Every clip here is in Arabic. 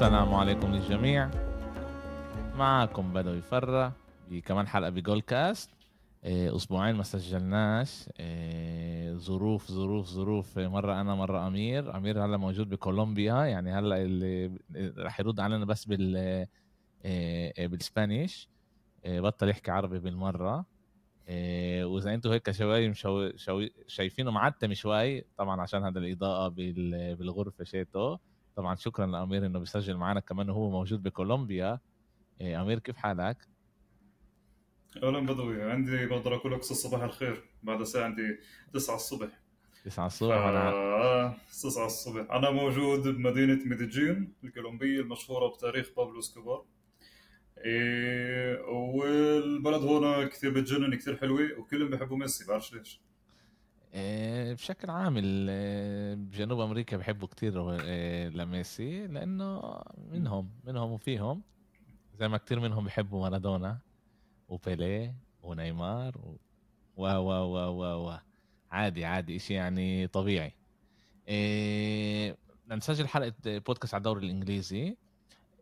السلام عليكم للجميع معكم بدوي فرة بكمان حلقة بجول كاست. إيه، أسبوعين ما سجلناش. إيه، ظروف ظروف ظروف. مرة أنا مرة أمير. أمير هلا موجود بكولومبيا. يعني هلا اللي رح يرد علينا بس بال إيه، بال Spanish. بطل يحكي عربي بالمرة. وإذا أنتم هيك شوي. شايفينه معتم شوي. طبعا عشان هذا الإضاءة بال... بالغرفة شيتو طبعا شكرا لأمير إنه بيسجل معنا كمان وهو موجود بكولومبيا. إيه أمير كيف حالك؟ أهلا بدوي عندي بقدر أقول لك صباح الخير. بعد ساعه عندي 9 الصبح. 9 الصبح أنا 9 الصبح. أنا موجود بمدينة ميديجين الكولومبية المشهورة بتاريخ بابلو إسكوبار. إيه والبلد هون كثير بتجنن كثير حلوة وكلهم بيحبوا ميسي بعرفش ليش. بشكل عام بجنوب أمريكا بحبوا كتير إيه، لميسي لأنه منهم منهم وفيهم. زي ما كتير منهم بحبوا مارادونا وبيليه ونيمار و و و و و عادي عادي إشي يعني طبيعي. إيه نسجل حلقة بودكاست على الدوري الإنجليزي.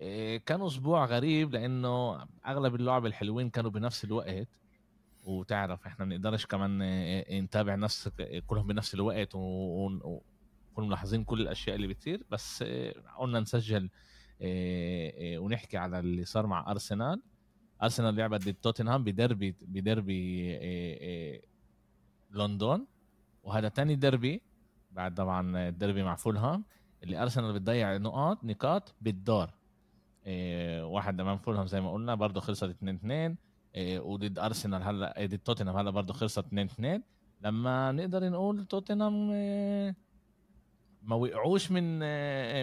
إيه كان أسبوع غريب لأنه أغلب اللعب الحلوين كانوا بنفس الوقت. وتعرف إحنا ما بنقدرش كمان نتابع نفس كلهم بنفس الوقت ونكون ملاحظين كل الأشياء اللي بتصير. بس قلنا نسجل ونحكي على اللي صار مع أرسنال. أرسنال لعبت ضد توتنهام بدربي بدربي لندن. وهذا تاني دربي بعد طبعا الدربي مع فولهام اللي أرسنال بتضيع نقاط نقاط بالدار. واحد أمام فولهام زي ما قلنا برضه خلصت 2 2 إيه، وضد أرسنال هلا إيه، ضد توتنهام هلا برضه خلصت 2 2 لما نقدر نقول توتنهام إيه، ما وقعوش من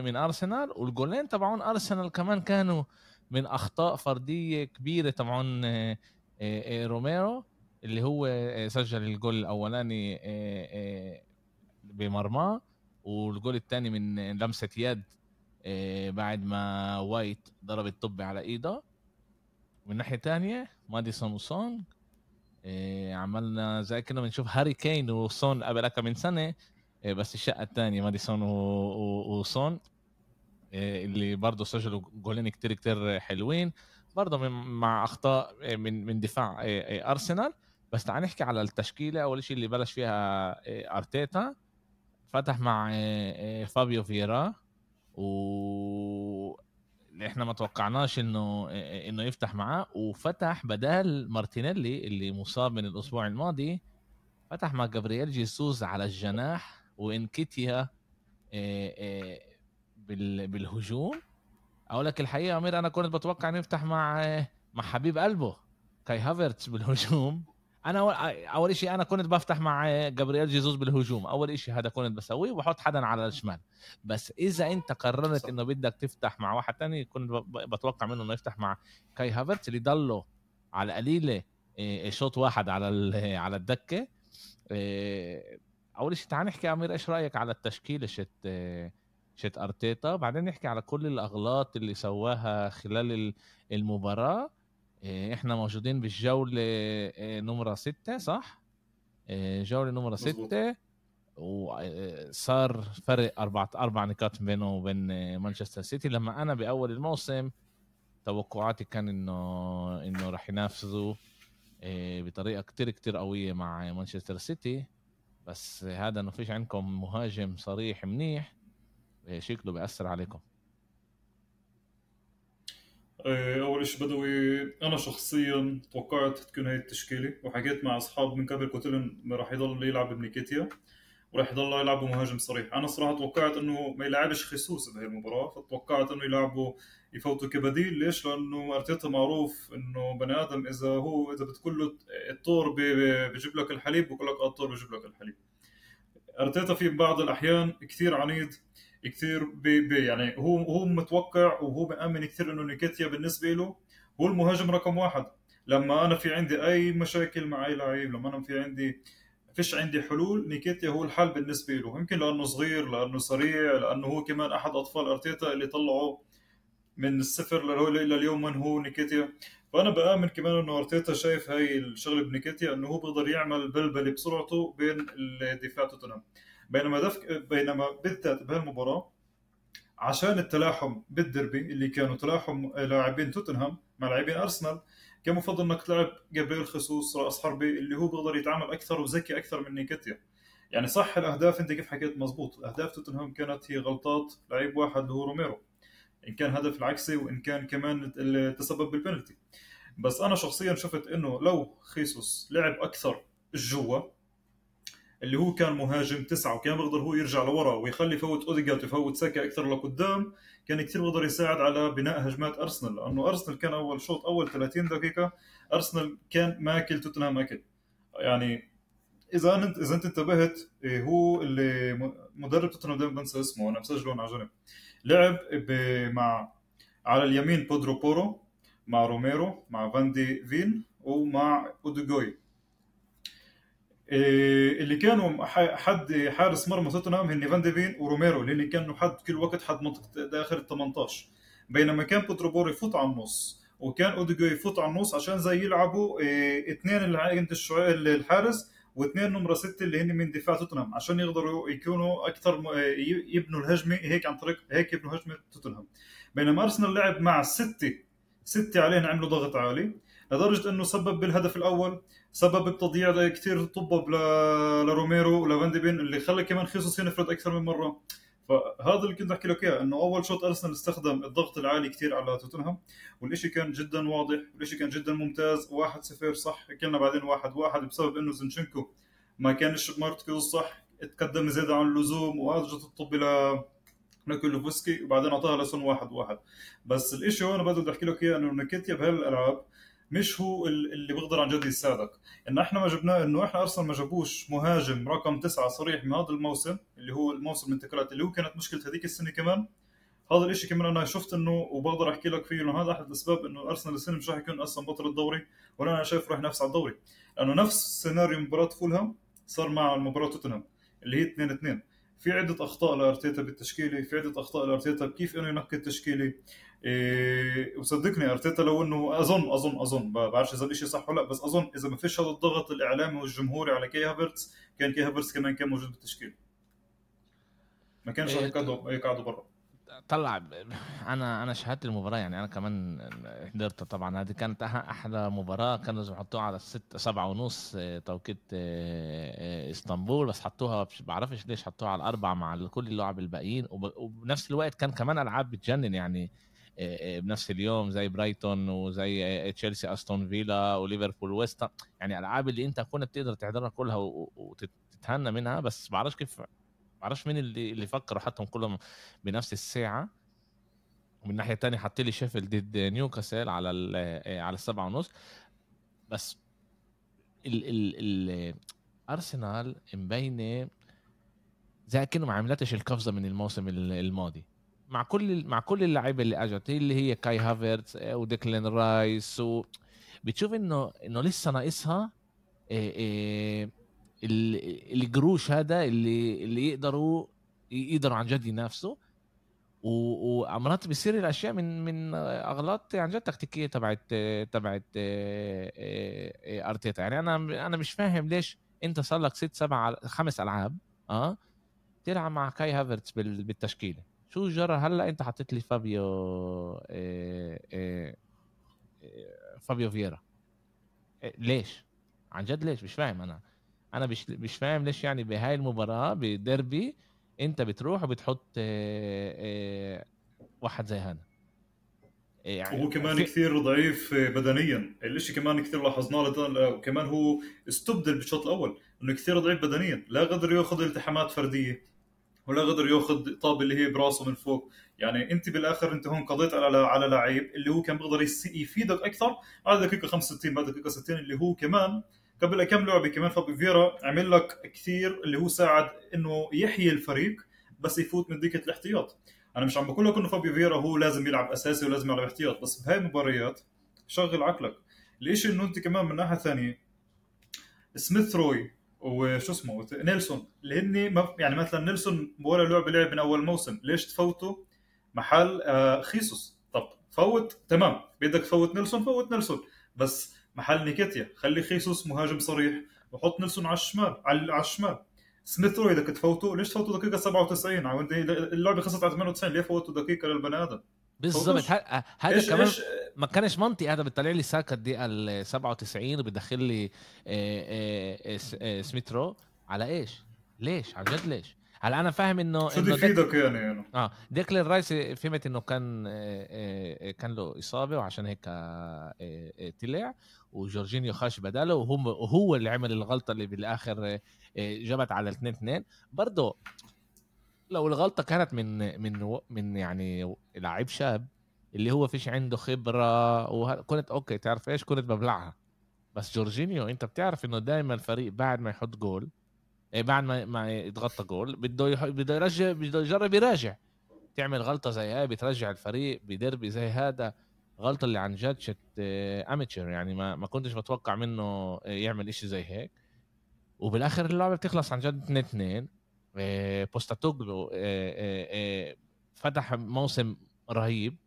من أرسنال والجولين تبعون أرسنال كمان كانوا من أخطاء فردية كبيرة تبعون روميرو اللي هو سجل الجول الأولاني بمرماه والجول الثاني من لمسة يد بعد ما وايت ضرب الطبة على ايده من ناحية تانية ماديسون وسون. إيه عملنا زي كنا بنشوف هاري كين وسون قبل كم من سنة. إيه بس الشقة الثانية ماديسون وسون. إيه اللي برضه سجلوا جولين كتير كتير حلوين. برضه مع أخطاء إيه، من من دفاع ارسنال بس تعال نحكي على التشكيلة. أول شيء اللي بلش فيها أرتيتا. فتح مع فابيو فييرا و إحنا ما توقعناش انه انه يفتح معاه. وفتح بدال مارتينيلي اللي مصاب من الأسبوع الماضي فتح مع جابرييل جيسوس على الجناح وإنكيتيا بالهجوم. أقول لك الحقيقة أمير أنا كنت بتوقع إنه يفتح مع مع حبيب قلبه كاي هافرتس بالهجوم. أنا اول شيء أنا كنت بفتح مع جابرييل جيزوس بالهجوم. أول شيء هذا كنت بسويه وبحط حدا على الشمال. بس إذا أنت قررت إنه بدك تفتح مع واحد تاني كنت بتوقع منه إنه يفتح مع كاي هافرتس اللي ضله على قليلة إيه، شوط واحد على على الدكة. إيه، أول شيء تعال نحكي أمير إيش رأيك على التشكيلة شت شت أرتيتا؟ بعدين نحكي على كل الأغلاط اللي سواها خلال المباراة. إيه، إحنا موجودين بالجولة إيه، نمرة ستة صح؟ إيه، جولة نمرة ستة وصار فرق أربعة أربع نقاط بينه وبين مانشستر سيتي. لما أنا بأول الموسم توقعاتي كان إنه إنه راح ينافسوا بطريقة كتير كتير قوية مع مانشستر سيتي. بس هذا إنه فيش عندكم مهاجم صريح منيح شكله بيأثر عليكم. آه، أول شيء بدوي أنا شخصيا توقعت تكون هي التشكيلة وحكيت مع أصحاب من قبل قلت لهم راح يضل يلعب بنيكيتيا وراح يضل يلعب مهاجم صريح. أنا صراحة توقعت إنه ما يلعبش خصوص بهي المباراة فتوقعت إنه يلعبوا يفوتوا كبديل. ليش؟ لأنه أرتيتا معروف إنه بني آدم إذا هو إذا بتقول له الطور بجيب لك الحليب بقول لك آه، الطور بجيب لك الحليب. أرتيتا في بعض الأحيان كثير عنيد كثير بي بي يعني هو هو متوقع وهو بامن كثير إنه نيكيتيا بالنسبة له هو المهاجم رقم واحد. لما أنا في عندي أي مشاكل مع أي لعيب لما أنا في عندي فيش عندي حلول نيكيتيا هو الحل بالنسبة له. يمكن لأنه صغير لأنه سريع لأنه هو كمان أحد أطفال أرتيتا اللي طلعوا من الصفر لليوم من هو نيكيتيا. فأنا بآمن كمان إنه أرتيتا شايف هاي الشغلة بنيكيتيا إنه هو بيقدر يعمل بلبلة بسرعته بين الدفاع توتنهام. بينما دفك بينما بالذات بهالمباراة عشان التلاحم بالدربي اللي كانوا تلاحم لاعبين توتنهام مع لاعبين أرسنال كان مفضل إنك تلعب جابريل خصوص رأس حربي اللي هو بيقدر يتعامل أكثر وذكي أكثر من نيكيتيا. يعني صح الأهداف أنت كيف حكيت؟ مزبوط أهداف توتنهام كانت هي غلطات لعيب واحد اللي هو روميرو. إن كان هدف العكسي وإن كان كمان تسبب بالبنالتي. بس أنا شخصيا شفت إنه لو خيسوس لعب أكثر جوا اللي هو كان مهاجم تسعة وكان بيقدر هو يرجع لورا ويخلي يفوت اوديجارد ويفوت ساكا أكثر لقدام كان كثير بيقدر يساعد على بناء هجمات أرسنال لأنه أرسنال كان أول شوط أول 30 دقيقة أرسنال كان ماكل توتنهام اكل يعني إذا انت إذا أنت انتبهت إيه، هو اللي مدرب توتنهام دائما بنسى اسمه أنا مسجله على جنب. لعب مع على اليمين بيدرو بورو مع روميرو مع فاندي فين ومع اودوغوي اللي كانوا حد حارس مرمى توتنهام هن فان ديفين وروميرو اللي كانوا حد كل وقت حد منطقة داخل ال 18 بينما كان بيدرو بورو يفوت على النص وكان اودوغوي يفوت على النص عشان زي يلعبوا إيه، اثنين اللي عند الحارس واثنين نمرة ستة اللي هن من دفاع توتنهام عشان يقدروا يكونوا أكثر يبنوا الهجمة هيك عن طريق هيك يبنوا هجمة توتنهام. بينما أرسنال لعب مع ستة ستة عليهم عملوا ضغط عالي. لدرجة أنه سبب بالهدف الأول سبب بتضييع كثير طبب لروميرو ولفان اللي خلى كمان خيسوس ينفرد أكثر من مرة. فهذا اللي كنت أحكي لك إياه إنه أول شوط أرسنال استخدم الضغط العالي كثير على توتنهام والشيء كان جدا واضح والشيء كان جدا ممتاز. 1-0 صح. كنا بعدين 1-1 بسبب إنه زنشنكو ما كانش مركز صح. تقدم زيادة عن اللزوم واجت الطبة إلى نيكولوفسكي وبعدين أعطاها لسون واحد واحد. بس الإشي هون بدي أحكي لك إياه إنه نكيتيا بهالألعاب مش هو اللي بيقدر عن جد يساعدك. ان إحنا ما جبناه إنه إحنا ارسنال ما جابوش مهاجم رقم تسعة صريح من هذا الموسم اللي هو الموسم الانتقالات اللي هو كانت مشكلة هذيك السنة كمان. هذا الإشي كمان أنا شفت إنه وبقدر أحكي لك فيه إنه هذا أحد الأسباب إنه أرسنال السنة مش راح يكون أصلا بطل الدوري ولا أنا شايف راح ينافس على الدوري. لأنه نفس سيناريو مباراة فولهام صار مع مباراة توتنهام اللي هي 2 2 في عدة أخطاء لأرتيتا بالتشكيلة في عدة أخطاء لأرتيتا كيف إنه ينقي التشكيلة. إيه وصدقني أرتيتا لو إنه أظن أظن أظن ما بعرفش إذا الشيء صح ولا لأ بس أظن إذا ما فيش هذا الضغط الإعلامي والجمهوري على كاي هافرتس كان كاي هافرتس كمان كان موجود بالتشكيل. ما كانش إيه يقعدوا برا. طلع أنا أنا شاهدت المباراة يعني أنا كمان حضرتها طبعا. هذه كانت أحلى مباراة كانوا لازم يحطوها على الست سبعة ونص آه، توقيت آه، آه، إسطنبول بس حطوها بعرفش ليش حطوها على الأربعة مع كل اللعب الباقيين وبنفس الوقت كان كمان ألعاب بتجنن يعني بنفس اليوم زي برايتون وزي تشيلسي أستون فيلا وليفربول ويست يعني ألعاب اللي أنت كنت بتقدر تحضرها كلها وتتهنى منها بس بعرفش كيف بعرفش مين اللي اللي فكروا حطهم كلهم بنفس الساعة. ومن الناحيه الثانية حط لي شيفيلد ضد نيوكاسل على آه، على السبعة ونص. بس ال ال ال أرسنال مبينة زي كانه ما عملتش القفزة من الموسم الماضي. مع كل مع كل اللعيبة اللي اجت اللي هي كاي هافرتس آه، وديكلين رايس و بتشوف إنه إنه لسه ناقصها آه، الجروش هذا اللي اللي يقدروا يقدروا عن جد ينافسوا. وامرات بيصير الأشياء من من أغلاط عن جد تكتيكية تبعت تبعت أرتيتا. يعني أنا أنا مش فاهم ليش أنت صار لك ست سبع خمس ألعاب آه تلعب مع كاي هافرتس بالتشكيلة. شو جرى؟ هلأ أنت حطيت لي فابيو آه، فابيو فييرا. ليش؟ عن جد ليش؟ مش فاهم أنا. أنا مش مش فاهم ليش يعني بهاي المباراة بديربي أنت بتروح وبتحط آه، آه، واحد زي هذا. يعني وهو كمان في... كثير ضعيف بدنيا. الإشي كمان كثير لاحظناه وكمان هو استبدل بالشوط الأول إنه كثير ضعيف بدنيا. لا قدر يأخذ التحامات فردية. ولا قدر ياخذ طاب اللي هي براسه من فوق. يعني انت بالآخر انت هون قضيت على على لعيب اللي هو كان بيقدر يفيدك أكثر. بعد دقيقة 65 بعد دقيقة 60 اللي هو كمان قبل كم لعبة كمان فابي فيرا عمل لك كثير اللي هو ساعد إنه يحيي الفريق بس يفوت من ديكة الاحتياط. أنا مش عم بقول لك إنه فابي فيرا هو لازم يلعب أساسي ولازم يلعب احتياط بس بهاي المباريات شغل عقلك. الإشي إنه أنت كمان من ناحية ثانية سميث رو وشو اسمه نيلسون. اللي هن يعني مثلا نيلسون ولا لعبه لعب من أول موسم. ليش تفوتوا محل آه خيسوس. طب فوت. تمام. بدك تفوت نيلسون فوت نيلسون. بس محل نيكيتيا. خلي خيسوس مهاجم صريح وحط نيلسون على الشمال على الشمال. سميث رو بدك تفوتوا ليش تفوتوا دقيقة 97 أو انت اللعبة خلصت على 98 ليه فوتوا دقيقة للبني آدم؟ ه- هذا كمان إيش؟ ما كانش منطقي. هذا بيطلع لي ساكا الدقيقه ال 97 وبدخل لي آه، آه، آه، سميثرو على إيش؟ ليش؟ عن جد ليش؟ هلا أنا فاهم إنه شو بده يفيدك يعني, يعني آه ديكلين رايس فهمت إنه كان كان له إصابة وعشان هيك طلع. وجورجينيو خش بداله. وهو اللي عمل الغلطة اللي بالآخر جابت على الاثنين اثنين. برضه لو الغلطة كانت من من من يعني لعيب شاب اللي هو فيش عنده خبرة وكنت okay تعرف إيش؟ كنت ببلعها بس جورجينيو أنت بتعرف إنه دائما الفريق بعد ما يحط جول إيه بعد ما ما يتغطى جول بده. بده يرجع بده يجرب يراجع. تعمل غلطة زي هاي بترجع الفريق بدربي زي هذا. غلطة اللي عن جد shit amateur يعني ما ما كنتش متوقع منه آه، يعمل إشي زي هيك. وبالآخر اللعبة بتخلص عن جد 2 2 آه، آه، آه، فتح موسم رهيب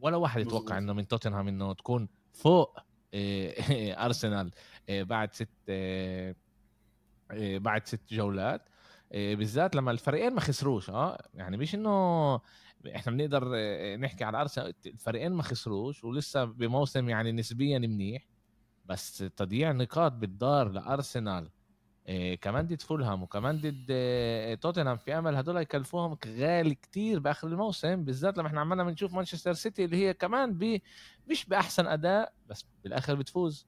ولا واحد يتوقع. إنه من توتنهام إنه تكون فوق أرسنال بعد ست بعد ست جولات بالذات لما الفريقين ما خسروش آه يعني مش إنه إحنا بنقدر نحكي على أرسنال الفريقين ما خسروش ولسه بموسم يعني نسبيا منيح بس تضييع نقاط بالدار لأرسنال كمان ضد فولهام وكمان ضد آه، توتنهام في أمل. هدول يكلفوهم غالي كتير بآخر الموسم بالذات لما إحنا عمالنا بنشوف مانشستر سيتي اللي هي كمان ب مش بأحسن أداء بس بالآخر بتفوز.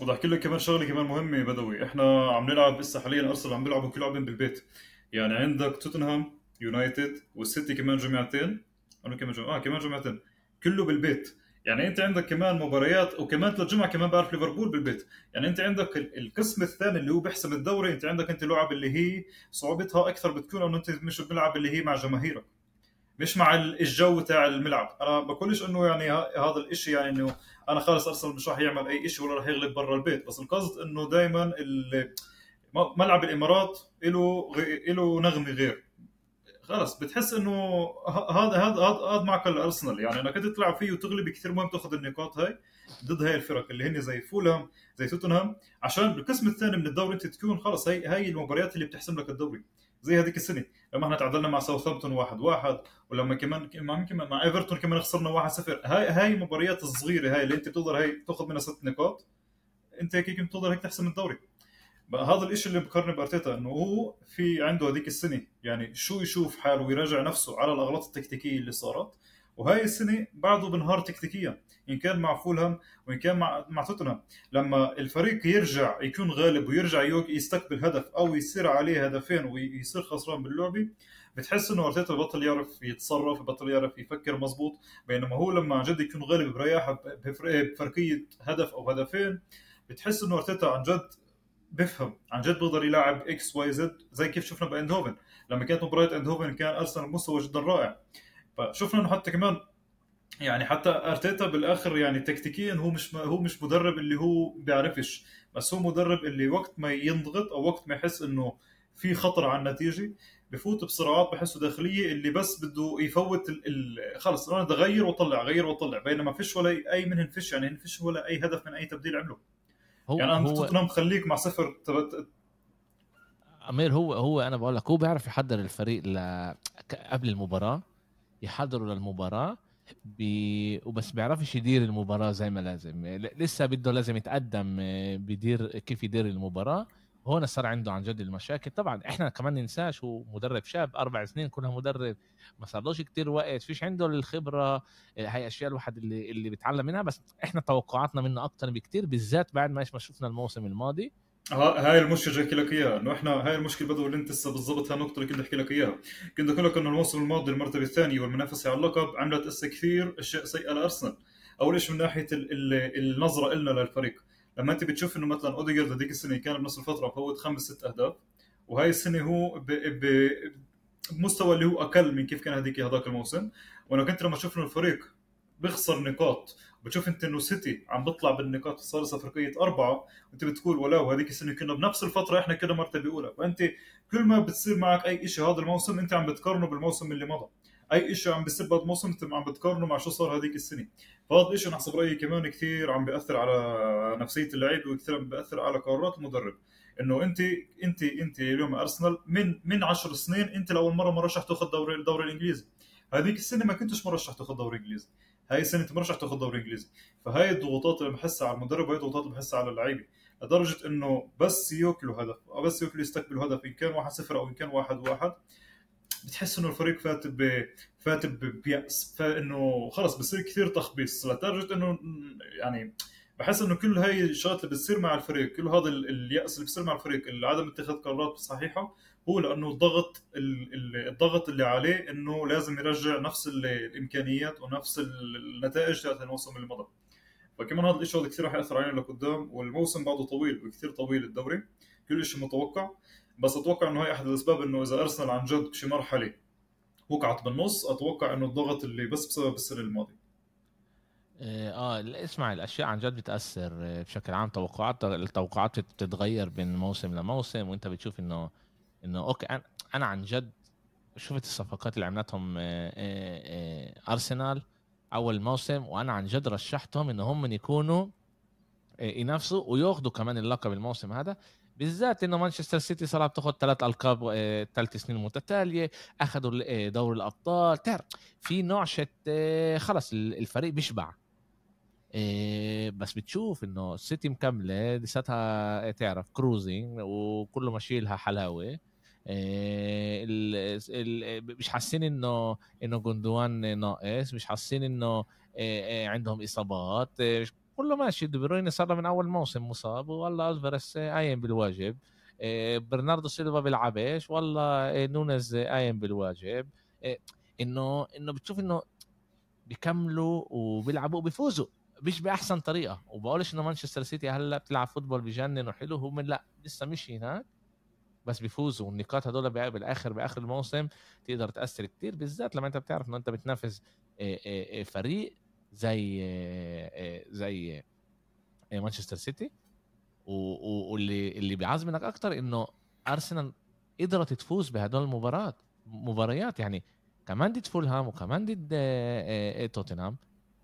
وبدي احكي لك كمان شغلة كمان مهمة بدوي إحنا عم نلعب هسه حاليا أرسنال عم بيلعبوا كل لعبين بالبيت. يعني عندك توتنهام يونايتد والسيتي كمان جمعتين. أنا كمان جمعة. آه كمان جمعتين. كله بالبيت. يعني انت عندك كمان مباريات وكمان جمعة كمان بعرف ليفربول بالبيت. يعني انت عندك ال- القسم الثاني اللي هو بيحسم الدوري انت عندك انت لعب اللي هي صعوبتها أكثر بتكون أنه انت مش بتلعب اللي هي مع جماهيرك مش مع ال- الجو تاع الملعب. أنا بقولش إنه يعني هذا الإشي يعني إنه أنا خالص ارسنال مش راح يعمل أي شيء ولا راح يغلب برا البيت بس القصد إنه دائما ملعب الإمارات له له نغمة غير. خلص بتحس إنه هذا هذا هذا معك الارسنال يعني إنك تلعب فيه وتغلب كثير مهم تأخذ النقاط هاي ضد هاي الفرق اللي هن زي فولهام زي توتنهام. عشان بالقسم الثاني من الدوري أنت تكون خلص هاي هاي المباريات اللي بتحسم لك الدوري. زي هذيك السنة لما إحنا تعادلنا مع ساوثهامبتون واحد واحد ولما كمان كمان كمان مع ايفرتون كمان خسرنا 1-0 هاي هاي المباريات الصغيرة هاي اللي أنت بتقدر هاي تأخذ منها ست نقاط. أنت هيك بتقدر هيك تحسم الدوري. بقى هذا الإشي اللي بقارنه بأرتيتا إنه هو في عنده هذيك السنة يعني شو يشوف حاله ويراجع نفسه على الأغلاط التكتيكية اللي صارت. وهاي السنة بعده بنهار تكتيكيا إن كان مع فولهام وإن كان مع مع توتنهام. لما الفريق يرجع يكون غالب ويرجع يستقبل هدف أو يصير عليه هدفين ويصير خسران باللعبه بتحس إنه أرتيتا بطل يعرف يتصرف بطل يعرف يفكر مزبوط بينما هو لما عن جد يكون غالب برياحه بفرق- بفرقية هدف أو هدفين بتحس إنه أرتيتا عن جد بفهم. عن جد بيقدر يلعب X Y Z زي كيف شفنا بأندهوفن. لما كانت مباراة أندهوفن كان أرسنال مستوى جدا رائع. فشفنا إنه حتى كمان يعني حتى أرتيتا بالآخر يعني تكتيكيا هو مش هو مش مدرب اللي هو بيعرفش. بس هو مدرب اللي وقت ما ينضغط أو وقت ما يحس إنه في خطر على النتيجة بفوت بصراعات بحسه داخلية اللي بس بده يفوت ال... ال... خلص أنا بدي أغير وأطلع غير وأطلع. بينما فيش ولا أي منهن فيش يعني فيش ولا أي هدف من أي تبديل عمله. هو يعني أنا هو توتنهام خليك مع صفر تبت... أمير هو هو أنا بقول لك هو بيعرف يحضر الفريق ل... قبل المباراة يحضروا للمباراة ب... وبس بيعرفش يدير المباراة زي ما لازم. لسه بده لازم يتقدم آه، بدير كيف يدير المباراة. هون صار عنده عن جد المشاكل. طبعا إحنا كمان ننساش هو مدرب شاب أربع سنين كلها مدرب ما صارلوش كتير وقت فيش عنده الخبرة هاي أشياء الواحد اللي اللي بيتعلم منها بس إحنا توقعاتنا منه أكتر بكتير بالذات بعد ما إيش ما شفنا الموسم الماضي. ها- هاي المشكلة جاي لك إياها إنه إحنا هاي المشكلة بدو اللي أنت هسه بالضبط هاي النقطة اللي كنت أحكي لك إياها. كنت أقول لك إنه الموسم الماضي المرتبه الثانية والمنافسة على اللقب عملت هسه كثير أشياء سيئة لأرسنال. أول شيء من ناحية ال ال النظرة لنا للفريق. لما انت بتشوف انه مثلا اوديجارد هذيك السنة كان بنص الفترة فوت خمس ست أهداف وهاي السنة هو ب ب بمستوى اللي هو أقل من كيف كان هذيك هذاك الموسم. وأنا كنت لما أشوف إنه الفريق بيخسر نقاط بتشوف أنت إنه سيتي عم بيطلع بالنقاط صار فرقيه أربعة وانت بتقول ولو هذيك السنة كنا بنفس الفترة إحنا كنا مرتبة أولى. فأنت كل ما بتصير معك أي شيء هذا الموسم أنت عم بتقارنه بالموسم اللي مضى. أي شيء عم بعد موسم انت عم بتقارنه مع شو صار هذيك السنة. فهذا الشيء أنا حسب رأيي كمان كثير عم بيأثر على نفسية اللعيبه وكثير عم بيأثر على قرارات المدرب. إنه انت انت أنت اليوم أرسنال من من 10 سنين أنت لأول مرة مرشح تاخذ دوري الدوري الإنجليزي. هذيك السنة ما كنتش مرشح تاخذ دوري إنجليزي. هاي السنة أنت مرشح تاخذ دوري إنجليزي. فهاي الضغوطات اللي بحسها على المدرب وهي الضغوطات اللي بحسها على اللعيبة. لدرجة إنه بس ياكلوا هدف بس ياكلوا يستقبلوا هدف إن كان 1-0 أو إن كان 1-1 واحد واحد بتحس إنه الفريق فات ب فات بيأس. فانه خلص بصير كثير تخبيص. لدرجة إنه يعني بحس إنه كل هاي الشغلات اللي بتصير مع الفريق كل هذا اليأس اللي بصير مع الفريق عدم اتخاذ قرارات صحيحة هو لأنه الضغط الضغط اللي عليه إنه لازم يرجع نفس الإمكانيات ونفس النتائج تاعت الموسم اللي مضى. فكمان هذا الشيء كثير رح يأثر علينا لقدام والموسم بعده طويل وكثير طويل الدوري. كل شيء متوقع. بس أتوقع إنه هي أحد الأسباب إنه إذا أرسنال عن جد بشي مرحلة وقعت بالنص أتوقع إنه الضغط اللي بس بسبب السنة الماضية. آه اسمع الأشياء عن جد بتأثر آه، بشكل عام. توقعات التوقعات بتتغير من موسم لموسم وأنت بتشوف إنه إنه أوكي أنا أنا عن جد شفت الصفقات اللي عملتهم آه، آه، أرسنال أول موسم وأنا عن جد رشحتهم ان هم يكونوا ينافسوا وياخذوا كمان اللقب الموسم هذا. بالذات إنه مانشستر سيتي صار بتاخذ ثلاث ألقاب ثلاث سنين متتالية اخذوا دوري الأبطال. تعرف في نوع شت خلص الفريق بيشبع. بس بتشوف إنه السيتي مكملة لساتها تعرف كروزنج وكله ماشي لها حلاوة. مش حاسين إنه إنه جندوان ناقص مش حاسين إنه عندهم إصابات. كله ماشي. دي بروين صار من أول موسم مصاب والله ألفاريز قايم بالواجب. برناردو سيلفا بيلعبش والله نونز قايم بالواجب. إنه إنه بتشوف إنه بيكملوا وبيلعبوا وبيفوزوا مش بأحسن طريقة. وبقولش إنه مانشستر سيتي هلأ بتلعب football بجنن وحلو هم لأ لسه مش هناك. بس بيفوزوا والنقاط هدول بالآخر بآخر الموسم تقدر تأثر كتير بالذات لما أنت بتعرف إنه أنت بتنافس فريق. زي زي مانشستر سيتي. واللي اللي بيعزمنك أكتر إنه أرسنال قدرت تفوز بهدول المباريات مباريات. يعني كمان ضد فولهام وكمان ضد توتنهام.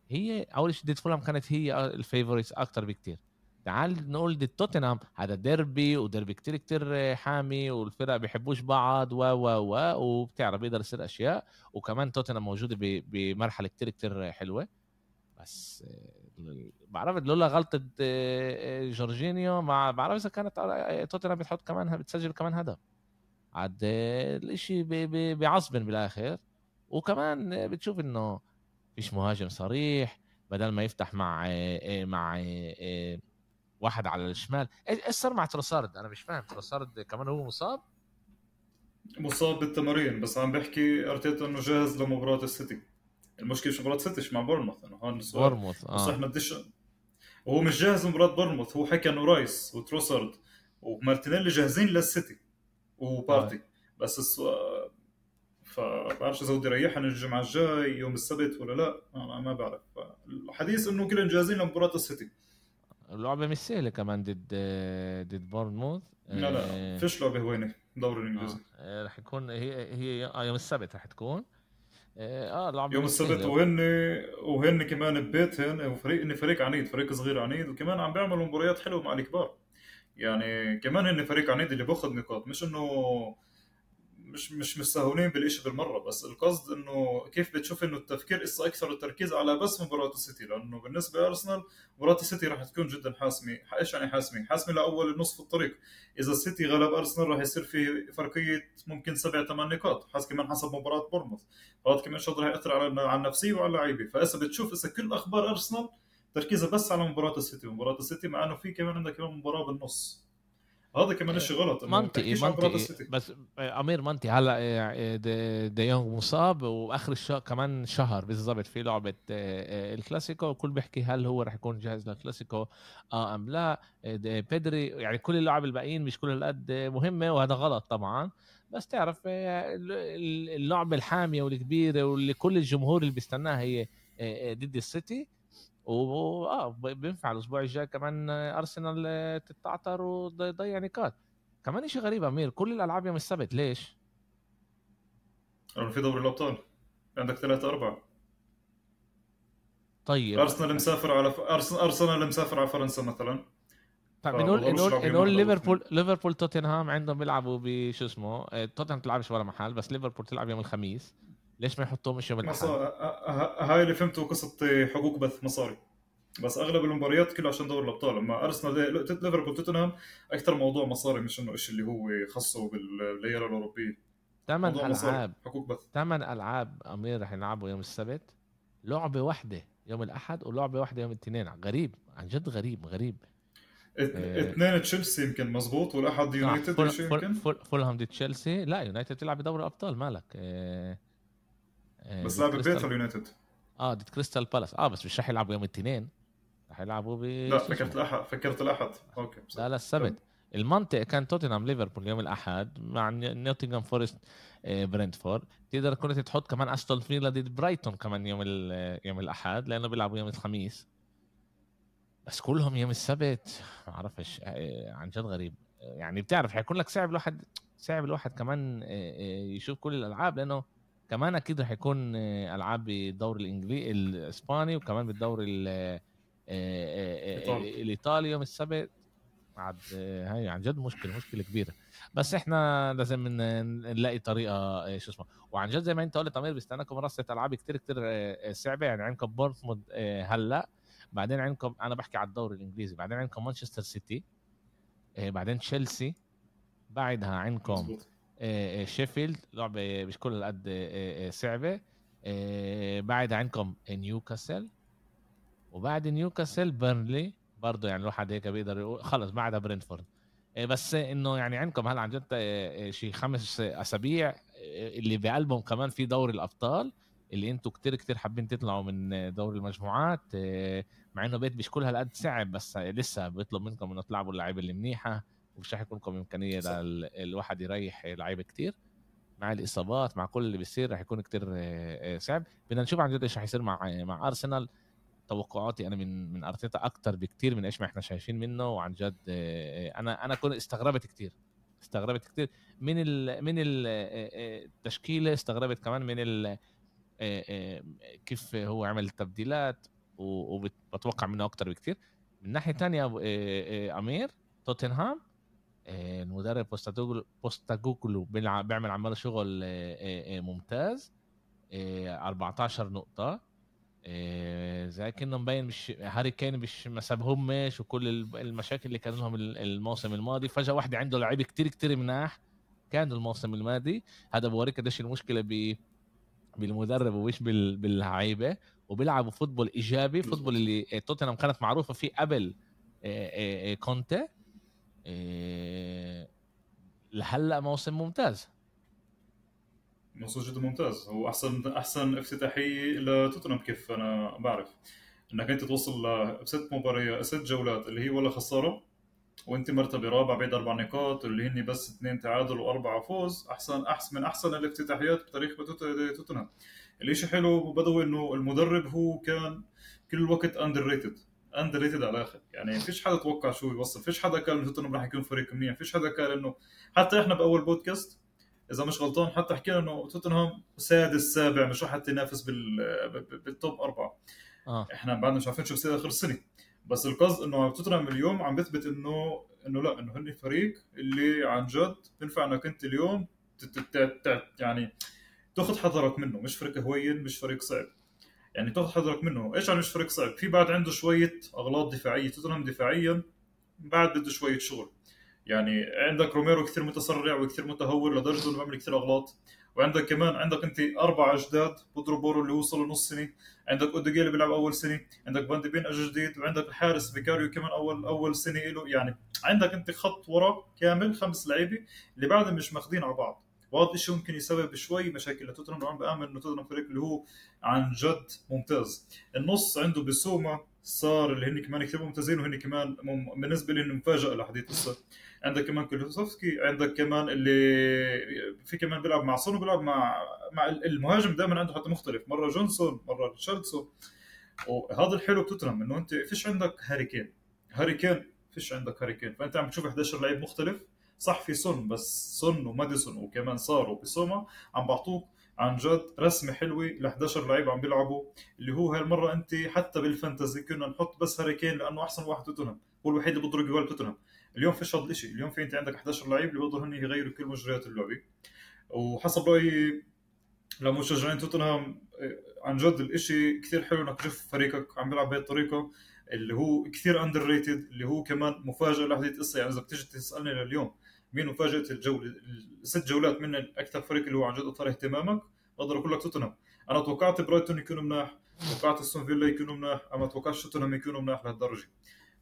هي أول شيء ضد فولهام كانت هي ال favorites أكتر بكتير. تعال نقول ضد توتنهام هذا ديربي وديربي كتير كتير حامي والفرق بيحبوش بعض و و و وبتعرف بيقدر يصير أشياء. وكمان توتنهام موجودة بمرحلة كتير كتير حلوة. بس بعرف لولا غلطة جورجينيو ما بعرف إذا كانت توتنهام بتحط كمان بتسجل كمان هدف. عاد الإشي بيعصبن بالآخر. وكمان بتشوف إنه فيش مهاجم صريح. بدل ما يفتح مع مع واحد على الشمال. إيش صار مع تروسارد؟ أنا مش فاهم. تروسارد كمان هو مصاب؟ مصاب بالتمارين بس عم بحكي أرتيتا إنه جاهز لمباراة السيتي. المشكلة مش مباراه سيتي مع بورنموث إنه هون بورنموث آه. بس إحنا بديش وهو مش جاهز لمباراه بورنموث هو حكى إنه رايس وتروسارد ومارتينيلي جاهزين للسيتي وبارتي. آه. بس السؤال فبعرفش إذا بده يريحنا الجمعة الجاي يوم السبت ولا لا؟ أنا ما بعرف. الحديث إنه كلهم جاهزين لمباراة السيتي. اللعبة مش سهلة كمان ضد ضد بورنموث. لا لا آه، فيش لعبة هوينة دوري الإنجليزي. آه. رح يكون هي هي آه يوم السبت رح تكون. آه لعبة يوم السبت وهن وهن كمان ببيتهن وفريق اني فريق عنيد فريق صغير عنيد وكمان عم بيعملوا مباريات حلوة مع الكبار. يعني كمان هن فريق عنيد اللي بأخذ نقاط مش إنه مش مش مستهونين بالشيء بالمرة بس القصد إنه كيف بتشوف إنه التفكير اسا أكثر التركيز على بس مباراة السيتي لأنه بالنسبة لأرسنال مباراة السيتي راح تكون جدا حاسمة إيش يعني حاسمة؟ حاسمة لأول نصف الطريق. إذا السيتي غلب أرسنال راح يصير في فرقية ممكن سبع ثمان نقاط حسب كمان حسب مباراة بورنموث فهذا كمان شغله راح يأثر على على النفسية وعلى اللعيبة. فإذا بتشوف إذا كل أخبار أرسنال تركيزها بس على مباراة السيتي مباراة السيتي مع إنه في كمان عندك كمان مباراة بالنص. هذا كمان شيء غلط منطقي منطقي بس أمير منطقي هلا آه، آه، ديونج مصاب وآخر الشهر كمان شهر بالضبط في لعبة آه، الكلاسيكو. الكل بيحكي هل هو رح يكون جاهز للكلاسيكو آه أم لا. بيدري يعني كل اللاعب الباقيين مش كل هالقد مهمة وهذا غلط طبعا. بس تعرف اللعبة الحامية والكبيرة واللي كل الجمهور اللي بيستناها هي ضد السيتي. و آه بينفع الأسبوع الجاي كمان أرسنال تتعثر وتضيع نقاط كمان شيء غريب أمير كل الألعاب يوم السبت ليش؟ في دوري الأبطال. عندك ثلاثة أربعة. طيب. أرسنال مسافر على ف... أرسنال مسافر على فرنسا مثلا. طيب نقول نقول نقول ليفربول ليفربول توتنهام عندهم بيلعبوا بشو اسمه آه، توتنهام تلعبش ولا محل بس ليفربول تلعب يوم الخميس. ليش ما يحطوهمش يوم. الاحد؟ ه- ه- هاي اللي فهمته قصة حقوق بث مصاري. بس أغلب المباريات كله عشان دوري الأبطال. أما أرسنال ليفربول توتنهام أكثر موضوع مصاري مش إنه الشيء اللي هو خصه بالليره الأوروبية. ثمان مصاري ألعاب. حقوق بث. ثمان ألعاب أمير رح يلعبوا يوم السبت. لعبة واحدة يوم الأحد ولعبة واحدة يوم الاثنين. غريب عن جد غريب غريب. اثنين تشيلسي يمكن مزبوط والأحد يونايتد أول شيء أول فولهام ضد تشيلسي. لا يونايتد تلعب بدوري الأبطال مالك. بس ضد لعب ببيته اليونايتد. آه ضد كريستال بالاس. آه بس مش رح يلعبوا يوم الاثنين. رح يلعبوا ب لا؟ فكرت الاحد فكرت الأحد. okay بس- لا لا السبت المنطق كان توتنهام ليفربول يوم الأحد مع نوتنغهام فورست آه، برنتفورد تقدر كنت تحط كمان أستون فيلا ضد برايتون كمان يوم ال- يوم الأحد لأنه بيلعبوا يوم الخميس. بس كلهم يوم السبت. ما بعرفش آه، عن جد غريب. آه، يعني بتعرف حيكون لك صعب الواحد صعب الواحد كمان آه، آه، يشوف كل الألعاب لأنه كمان أكيد رح يكون آه، ألعاب بالدوري الإنجليزي الإسباني وكمان بالدوري ال- آه، آه،. الإيطالي. يوم السبت. عاد هاي عن جد مشكلة مشكلة كبيرة. بس إحنا لازم نلاقي طريقة شو اسمه. وعن جد زي ما أنت قلت امير بيستناكم رصة ألعاب كتير كتير صعبة. يعني عندكم بورنموث آه، هلأ. بعدين عندكم أنا بحكي على الدوري الإنجليزي. بعدين عندكم مانشستر سيتي بعدين تشيلسي. بعدها عندكم شيفيلد لعبة مش كل قد آه، آه، صعبة. آه، بعدها عندكم نيوكاسل وبعد نيوكاسل بيرنلي برضه يعني الواحد هيك بيقدر يقول خلص بعدها برينفورد آه، بس إنه يعني عندكم هلا عن جد آه، آه، شي خمس أسابيع آه، اللي بقلبهم كمان في دوري الأبطال اللي أنتم كتير كتير حابين تطلعوا من آه، دوري المجموعات آه، مع إنه بيت مش كل هالقد صعب بس لسه بيطلب منكم إنه تلعبوا اللعيبة اللي ومش رح يكون لكم امكانيه صح. للواحد يريح لعيبة كتير. مع الإصابات مع كل اللي بيصير رح يكون كتير آه، آه، صعب. بدنا نشوف عن جد إيش رح يصير مع مع أرسنال. توقعاتي أنا من من أرتيتا أكتر بكتير من إيش ما إحنا شايفين منه. وعن جد آه، آه، أنا أنا كنت استغربت كتير. استغربت كتير. من ال من ال- آه، آه، التشكيله استغربت كمان من ال آه، آه، كيف هو عمل التبديلات. وبتوقع منه أكتر بكتير. من ناحية تانية آه، آه، أمير توتنهام. آه، المدرب بوستيكوغلو بيلعب- بيعمل عماله شغل آه، آه، آه، ممتاز. آه، 14 نقطة. آه، زي كأنه مبين مش هاري كين مش ما سابهمش وكل ال- المشاكل اللي كان لهم ال- الموسم الماضي. فجأة واحدة عنده لعيبة كتير كتير مناح كان الموسم الماضي. هذا بوريك قديش المشكلة ب بالمدرب ومش بال- باللعيبة. وبيلعبوا football إيجابي football اللي توتنهام كانت معروفة فيه قبل آه، آه، آه، كونتي. آه، لهلا موسم ممتاز. موسم جدا ممتاز. هو أحسن أحسن افتتاحية لتوتنهام كيف؟ أنا بعرف. إنك أنت توصل لست مباريات ست جولات اللي هي ولا خسارة وأنت مرتبه رابع بعد أربع نقاط اللي هن بس اثنين تعادل وأربعة فوز. أحسن أحسن من أحسن الافتتاحيات بتاريخ توتنهام. الاشي حلو بدوي إنه المدرب هو كان كل الوقت underrated underrated على الآخر. يعني فيش حدا توقع شو يوصل فيش حدا قال إنه توتنهام راح يكون فريق منيح فيش حدا قال إنه حتى إحنا بأول بودكاست إذا مش غلطان حتى حكينا إنه توتنهام سادس سابع مش راح تنافس بال بال- بال top أربعة. آه. إحنا بعدنا مش عارفين شو بصير آخر السنة بس القصد إنه توتنهام اليوم عم بثبت إنه إنه لا إنه هن فريق اللي عن جد بينفع إنك أنت اليوم يعني تاخذ حذرك منه مش فريق هين مش فريق صعب. يعني تاخذ حذرك منه. إيش مش فريق صعب في بعد عنده شوية أغلاط دفاعية توتنهام دفاعيا بعد بده شوية شغل. يعني عندك روميرو كثير متسرع وكثير متهور لدرجة إنه بيعمل كثير أغلاط. وعندك كمان عندك أنت أربع جداد بودرو بورو اللي وصلوا نص سنة. عندك أودوجي اللي بيلعب أول سنة. عندك فان دي فين اجى جديد. وعندك الحارس فيكاريو كمان أول أول سنة له. يعني عندك أنت خط ورا كامل خمس لعيبة اللي بعدهم مش ماخذين على بعض. وهذا الشيء ممكن يسبب شوي مشاكل لتوتنهام وأنا بآمن إنه توتنهام فريق اللي هو عن جد ممتاز. النص عنده بسوما سار اللي هن كمان كثير ممتازين وهن كمان مم... بالنسبة لي مفاجأة لحديث الصيف عندك كمان كولوسيفسكي عندك كمان اللي في كمان بيلعب مع سون وبيلعب مع مع المهاجم دائما عنده حتى مختلف مرة جونسون مرة ريتشاردسون. وهذا الحلو بتوتنهام إنه أنت فيش عندك هاري كين. هاري كين فيش عندك هاري كين. فأنت عم تشوف 11 لعيب مختلف صح في سون بس سون وماديسون وكمان سار وبسوما عم بعطوك عن جد رسمة حلوة ل 11 لعيب عم بيلعبوا اللي هو هالمرة أنت حتى بال fantasy كنا نحط بس هاري كين لأنه أحسن واحد توتنهام هو الوحيد اللي بيضرب جوال توتنهام. اليوم فيش هذا الشيء اليوم في أنت عندك 11 لعيب اللي بيقدروا هن يغيروا كل مجريات اللعبة. وحسب رأيي لمشجعين توتنهام عن جد الإشي كثير حلو إنك تشوف فريقك عم بيلعب بهي الطريقة اللي هو كثير underrated اللي هو كمان مفاجأة لحظة قصة يعني إذا بتيجي تسألني لليوم مين مفاجاه الجولة الست جولات من أكثر فريق اللي هو عن جد اثار اهتمامك. بقدر أقول لك توتنهام. أنا توقعت برايتون يكونوا مناح توقعت استون فيلا يكونوا مناح أما توقعتش توتنهام يكونوا مناح لهالدرجة.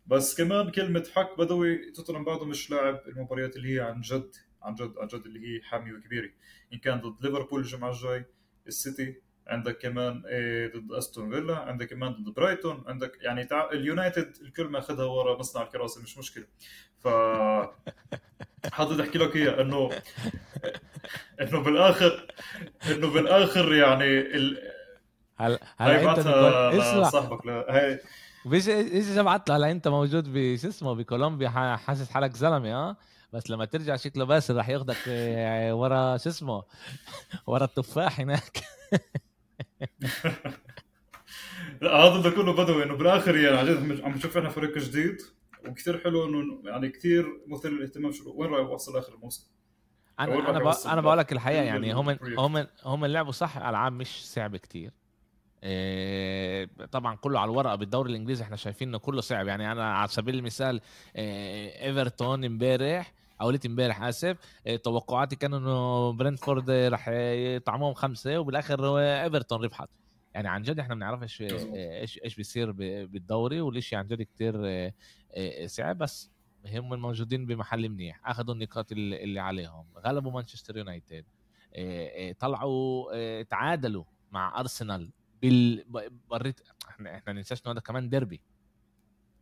بس كمان كلمة حق بدوي توتنهام بعده مش لاعب المباريات اللي هي عن جد عن جد عن جد اللي هي حامية وكبيرة. إن كان ضد ليفربول الجمعة الجاي السيتي عندك كمان إيه ضد أستون فيلا عندك كمان ضد برايتون عندك يعني. اليونايتد الكل ماخذها ورا مصنع الكراسي مش مشكلة. ف حاضر أحكي لك اياها انه إنه بالاخر إنه بالآخر يعني ال... هل هاي هلا انت. اسمع لصاحبك لا هاي. بيجي إيش جمعت هلا انت موجود بشو اسمه؟ بكولومبيا حاسس حالك زلمة آه بس لما ترجع شكله باسل رح ياخدك آه، ورا شو اسمه؟ ورا التفاح هناك. لا هذا بدي كله بدوي إنه بالآخر يعني عن جد عم نشوف إحنا فريق جديد. وكثير حلو إنه يعني كثير مثير للاهتمام شو وين رأيك وصل آخر الموسم؟ أنا أنا. يوصل أنا بقول لك الحقيقة ال- يعني هم. هم هم لعبوا صح العاب مش صعبه كتير إيه، طبعا كله على الورقة بالدوري الإنجليزي إحنا شايفين إنه كله صعب يعني أنا على سبيل المثال إيه، إيفرتون إمبارح أو ليت إمبارح آسف إيه، توقعاتي كانوا إنه برنتفورد رح يطعموهم خمسة وبالآخر هو إيفرتون ربحت يعني عن جد إحنا ما بنعرفش إيش إيش بيصير بالدوري والشيء عن جد كتير إيه، إيه، صعب بس هم الموجودين بمحل منيح. أخذوا النقاط اللي عليهم. غلبوا مانشستر يونايتد. إيه، طلعوا تعادلوا مع أرسنال بال بريت إحنا إحنا ننساش إنه هذا كمان ديربي.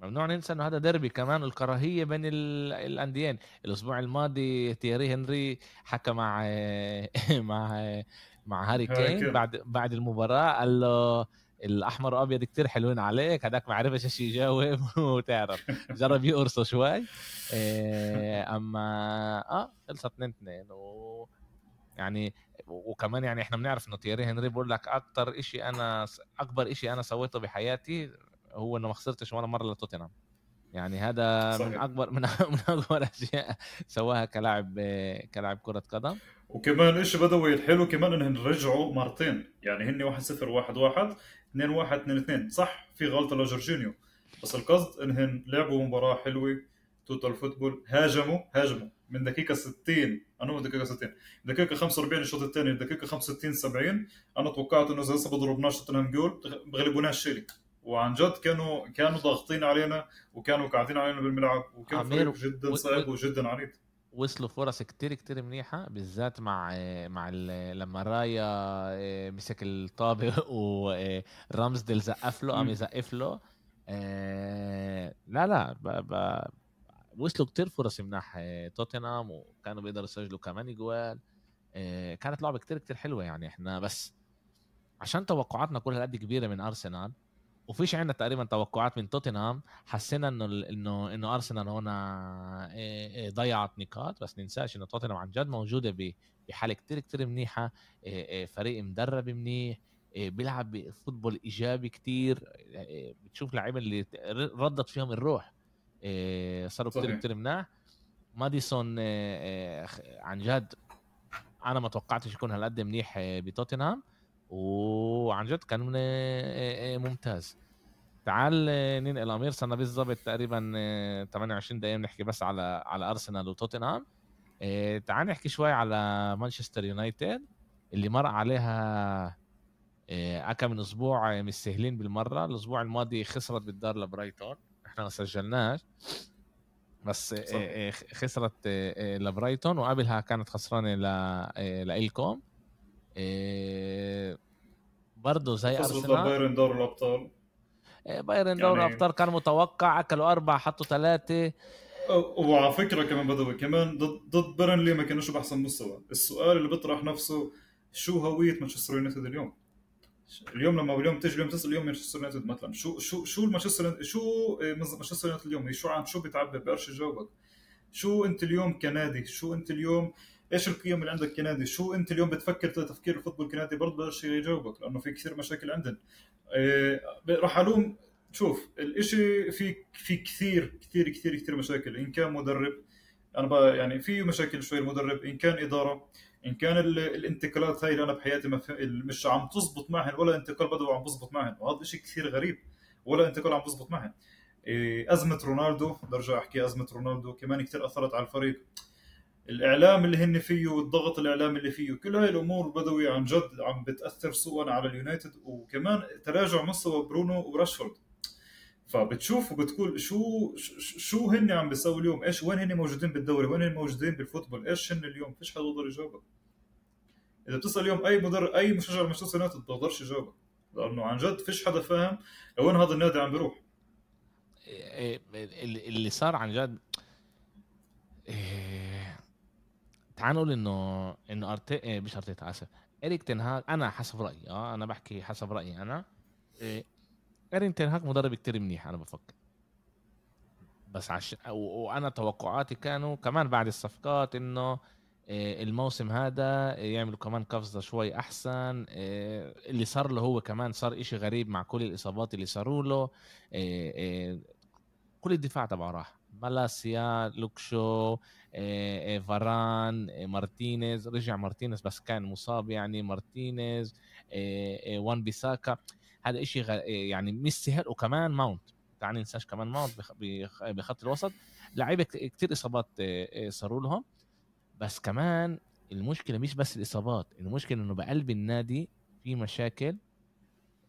ممنوع ننسى إنه هذا ديربي كمان والكراهية بين ال- الأنديين. الأسبوع الماضي تيري هنري حكى مع مع مع هاري كين. بعد بعد المباراة قال له الأحمر وأبيض كتير حلوين عليك هذاك ما عرفش إيش يجاوب وتعرف جرب يقرصه شوي. إيه، أما آه خلصت 2 2 و يعني وكمان يعني إحنا بنعرف إنه تيري هنري بقول لك أكتر شيء أنا أكبر شيء أنا سويته بحياتي هو إنه ما خسرتش ولا مرة لتوتنهام. يعني هذا من صحيح. أكبر من, من أكبر أشياء سواها كلاعب كلاعب كرة قدم. وكمان إيش بدوي الحلو كمان انهم رجعوا مرتين. يعني هن 1 0 1 1 2 1 2 2 صح في غلطة لجورجينيو. بس القصد انهم لعبوا مباراة حلوة total football. هاجموا هاجموا. من دقيقة 60 أنا من دقيقة 60 دقيقة 45 الشوط الثاني دقيقة 65 70 أنا توقعت إنه إذا لسه بضربناش توتنهام جول بغلبوناش الشيء وعن جد كانوا كانوا ضاغطين علينا وكانوا قاعدين علينا بالملعب وكان فريق جدا صعب وجدا عنيد. وصلوا فرص كتير كتير منيحة بالذات مع مع لما رايا آه، مسك الطابق ورامزديل زقف له قام. يزقف له آه، لا لا ب... ب... وصلوا كتير فرص مناح آه، توتنهام وكانوا بيقدروا يسجلوا كمان جوال آه، كانت لعبة كتير كتير حلوة يعني إحنا بس عشان توقعاتنا كلها قد كبيرة من أرسنال وفيش عندنا تقريبا توقعات من توتنهام. حسينا إنه إنه إنه أرسنال هنا إيه، إيه، ضيعت نقاط. بس ننساش إنه توتنهام عن جد موجودة بحالة كتير كتير منيحة. إيه، فريق مدرب منيح. بيلعب فوتبول إيجابي كتير. بتشوف لعيبة اللي ردت فيهم الروح. صاروا كتير. كتير مناح. ماديسون عن جد أنا ما توقعتش يكون هالقد منيح بتوتنهام. وعن جد كان إيه، إيه، ممتاز. تعال آه، ننقل. أمير صرنا بالضبط تقريبا آه، 28 دقيقة بنحكي بس على على أرسنال وتوتنهام. آه، تعال نحكي شوي على مانشستر يونايتد اللي مر عليها آه، كم من أسبوع آه، مش سهلين بالمرة. الأسبوع الماضي خسرت بالدار لبرايتون. إحنا ما سجلناش بس آه، صح. آه، خسرت آه، آه، لبرايتون. وقبلها كانت خسرانة ل آه، لإلكم آه، برضه زي أرسنال. بايرن دوري الأبطال. إيه، بايرن دوري يعني- ابطال كان متوقع أكلوا أربعة حطوا ثلاثة. وعلى فكرة كمان بدوي كمان ضد ضد بيرنلي ما كانوش بأحسن مستوى. السؤال اللي بيطرح نفسه شو هوية مانشستر يونايتد اليوم؟ اليوم لما اليوم تيجي اليوم تسال اليوم مانشستر يونايتد مثلا. شو شو شو المانشستر شو إيه، مانشستر يونايتد اليوم؟ شو عم شو بتعبر؟ بقدرش يجاوبك شو أنت اليوم كنادي؟ شو أنت اليوم إيش القيم اللي عندك كنادي؟ شو أنت اليوم بتفكر تفكير ال football كنادي برضه بقدرش يجاوبك لأنه في كثير مشاكل عندنا. إيه راح ألوم شوف الإشي في في كثير كثير كثير كثير مشاكل. إن كان مدرب أنا بقى يعني في مشاكل شوي المدرب إن كان إدارة إن كان الانتقالات هاي اللي أنا بحياتي مش عم تزبط معهن ولا انتقال بدوي عم بزبط معهن. وهذا شيء كثير غريب ولا انتقال عم بزبط معهن. إيه، أزمة رونالدو برجع أحكي أزمة رونالدو كمان كثير أثرت على الفريق. الإعلام اللي هن فيه والضغط الإعلامي اللي فيه كل هاي الأمور بدوي عن جد عم بتأثر سوءا على اليونايتد وكمان تراجع مستوى برونو وراشفورد. فبتشوف وبتقول شو شو هن عم بيسووا اليوم؟ إيش وين هن موجودين بالدوري؟ وين هن موجودين بال football؟ إيش هن اليوم؟ فيش حدا بيقدر يجاوبك. إذا بتسال اليوم أي مدرب أي مشجع مانشستر يونايتد بيقدرش يجاوبك لأنه عن جد فيش حدا فاهم لوين هذا النادي عم بيروح. إيه، اللي صار عن جد إيه، تعال نقول إنه إنه أرتي إيه، مش أرتيتا آسف. اريك تنهاج أنا حسب رأيي آه أنا بحكي حسب رأيي أنا. اريك تنهاج مدرب كتير منيح أنا بفكر. بس عش... وأنا توقعاتي كانوا كمان بعد الصفقات إنه آه، الموسم هذا يعملوا كمان قفزة شوي أحسن. آه، اللي صار له هو كمان صار إشي غريب مع كل الإصابات اللي صاروا له. كل الدفاع تبعه راح. مالاسيا لوك شو فاران مارتينيز رجع مارتينيز بس كان مصاب يعني مارتينيز وان بيساكا هذا إشي يعني مش سهل وكمان ماونت تعال ننساش كمان ماونت بخط الوسط لعيبه كتير اصابات صاروا لهم بس كمان المشكلة مش بس الاصابات المشكلة انه بقلب النادي في مشاكل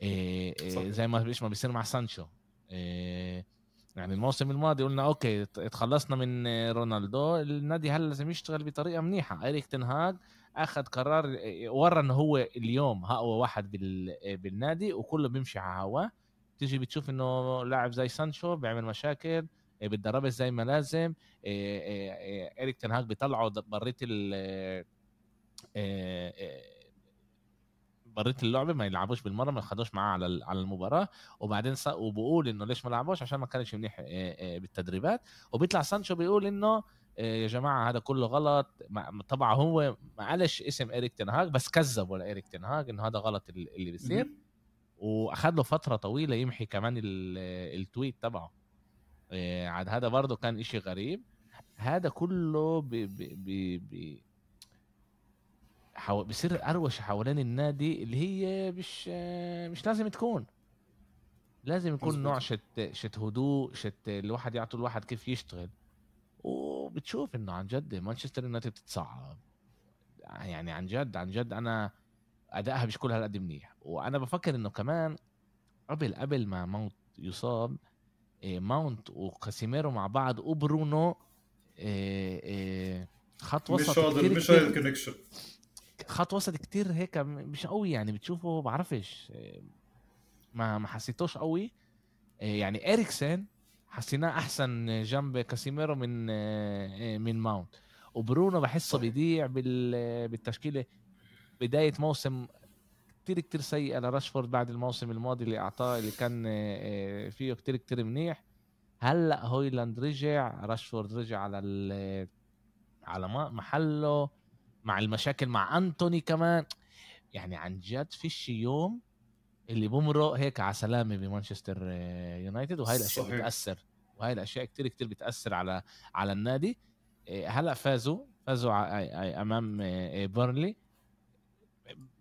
إيه إيه زي ما إيش ما بيصير مع سانشو إيه يعني الموسم الماضي قلنا okay تخلصنا من رونالدو النادي هلا لازم يشتغل بطريقة منيحة. اريك تنهاج أخذ قرار ورى انه هو اليوم اقوى واحد بالنادي وكله بيمشي على هواه تيجي بتشوف إنه لاعب زي سانشو بيعمل مشاكل إيه، بتدربش زي ما لازم. إيه، إيه، اريك تنهاج بيطلعه بريت بريت اللعبة ما يلعبوش بالمرة ما ياخدوش معاه على على المباراة. وبعدين وبقول إنه ليش ما لعبوش؟ عشان ما كانش منيح بالتدريبات. وبيطلع سانشو بيقول إنه يا جماعة هذا كله غلط. طبعا هو ما قالش اسم اريك تنهاج بس كذب ولا اريك تنهاج إنه هذا غلط اللي بيصير. وأخذ له فترة طويلة يمحي كمان ال tweet تبعه. عاد هذا برضه كان إشي غريب. هذا كله بي بي بي حو... بصير قروش حوالين النادي اللي هي مش مش لازم تكون. لازم يكون مزبوط. نوع شت شت هدوء شت الواحد يعطي الواحد كيف يشتغل. وبتشوف إنه عن جد مانشستر يونايتد بتتصعب يعني عن جد عن جد أنا أدائها مش كل هالقد منيح. وأنا بفكر إنه كمان قبل قبل ما ماونت يصاب إيه ماونت وكاسيميرو مع بعض وبرونو إيه إيه خط وسط مش هذا مش هذا ال connection. خط وسط كتير هيك مش قوي يعني بتشوفه بعرفش. ما ما حسيتوش قوي. إيه يعني إريكسن حسيناه أحسن جنب كاسيميرو من إيه من ماونت. وبرونو بحسه بيضيع بالتشكيلة. بداية موسم كتير كتير سيئه لراشفورد بعد الموسم الماضي اللي أعطاه اللي كان آه، فيه كتير كتير منيح. هلأ هويلاند رجع. راشفورد رجع على على محله. مع المشاكل مع أنتوني كمان. يعني عن جد فيش يوم اللي بمرق هيك على سلامه بمانشستر آه، يونايتد وهي الأشياء صحيح. بتأثر. وهي الأشياء كتير كتير بتأثر على على النادي. آه، هلأ فازوا فازوا أمام بيرنلي.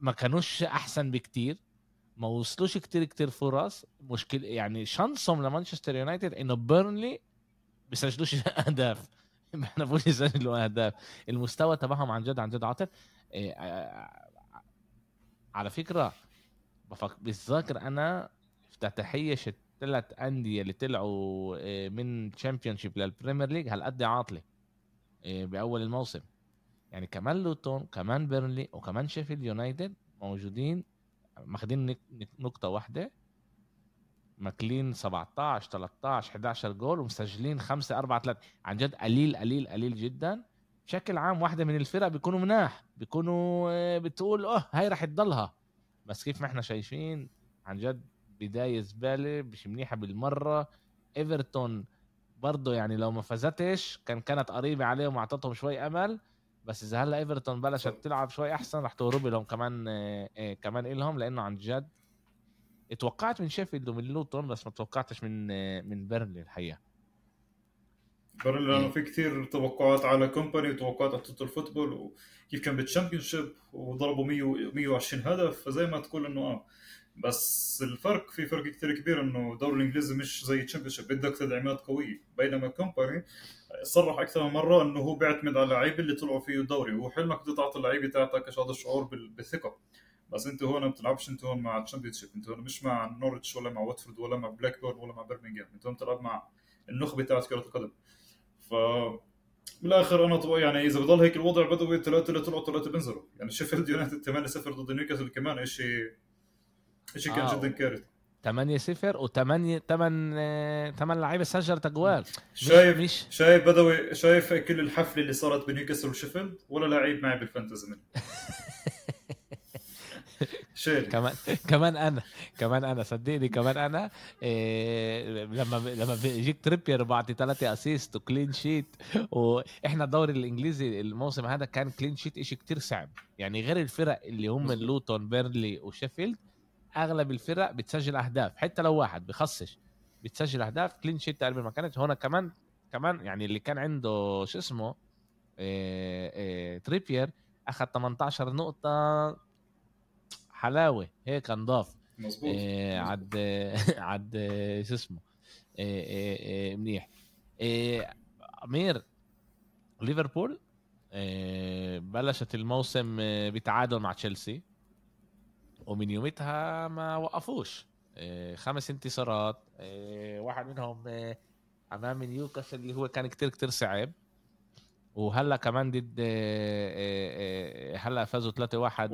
ما كانوش أحسن بكتير. ما وصلوش كتير كتير فرص. مشكله يعني chance هم لمانشستر يونايتد إنه بيرنلي بيسجلوش أهداف. ما بنعرفوش يسجلوا اهداف المستوى تبعهم عن جد عن جد. عاطل إيه على فكرة بتذكر أنا افتتاحية الثلاث أندية اللي طلعوا من Championship لل Premier League هالقد عاطله بأول الموسم. يعني كمان لوتون كمان بيرنلي وكمان شيفيلد يونايتد موجودين ماخدين نقطة واحدة. ماكلين 17 13 11 جول ومسجلين 5 4 3 عن جد قليل قليل قليل جدا. بشكل عام واحدة من الفرق بيكونوا مناح بيكونوا آه، بتقول آه هاي رح تضلها. بس كيف ما إحنا شايفين عن جد بداية زبالة مش منيحة بالمرة. إيفرتون برضه يعني لو ما فازتش كان كانت قريبة عليهم واعطتهم شوي أمل. بس إذا هلأ إيفرتون بلشت تلعب شوي أحسن رح تهرب لهم كمان آه، كمان إلهم لأنه عن جد توقعت من شيفيلد ومن لوتون بس ما توقعتش من من بيرنلي الحقيقة. بيرنلي لأنه في كثير توقعات على كومباني وتوقعات على total football وكيف كان بال Championship وضربوا 100 120 هدف فزي ما تقول إنه آه. بس الفرق في فرق كثير كبير إنه الدوري الإنجليزي مش زي ال Championship بدك تدعيمات قوية. بينما كومباني صرح أكثر من مرة إنه هو بيعتمد على اللعيبة اللي طلعوا فيه الدوري وهو حلمك بدك تعطي اللعيبة تاعتك هذا الشعور بالثقه بس انت هون ما بتلعبش انت هون مع ال Championship انت هون مش مع نورتش ولا مع واتفورد ولا مع بلاكبيرن ولا مع برمنجهام انت هون بتلعب مع النخبة تاعت كرة القدم. ف بالآخر أنا طبعا يعني إذا بضل هيك الوضع بدوي ثلاثة اللي طلعوا ثلاثة بينزلوا يعني شيفيلد يونايتد 8 0 ضد نيوكاسل كمان شيء شيء كان آه. جدا كارثي. 8 0 و8 8 8 لعيبة سجلت أجوال. شايف مش شايف بدوي شايف كل الحفلة اللي صارت بنيوكاسل وشيفيلد؟ ولا لعيب معي بال fantasy منه. شيل كمان كمان أنا كمان أنا. صدقني كمان أنا إيه لما لما بيجيك تريبير بعطي ثلاثة assist و clean sheet وإحنا الدوري الإنجليزي الموسم هذا كان clean sheet شيء كتير صعب. يعني غير الفرق اللي هم لوتون بيرنلي وشيفيلد أغلب الفرق بتسجل أهداف. حتى لو واحد بخصش بتسجل أهداف clean sheet تقريبا ما كانت. هنا كمان كمان يعني اللي كان عنده شو اسمه إيه إيه تريبير أخذ 18 نقطة حلاوة هيك نضاف مظبوط. إيه عد عد شو اسمه؟ إيه إيه منيح. أمير ليفربول بلشت الموسم بتعادل مع تشيلسي ومن يومتها ما وقفوش. خمس انتصارات واحد منهم أمام نيوكاسل اللي هو كان كتير كتير صعب. وهلا كمان ضد هلا فازوا 3 1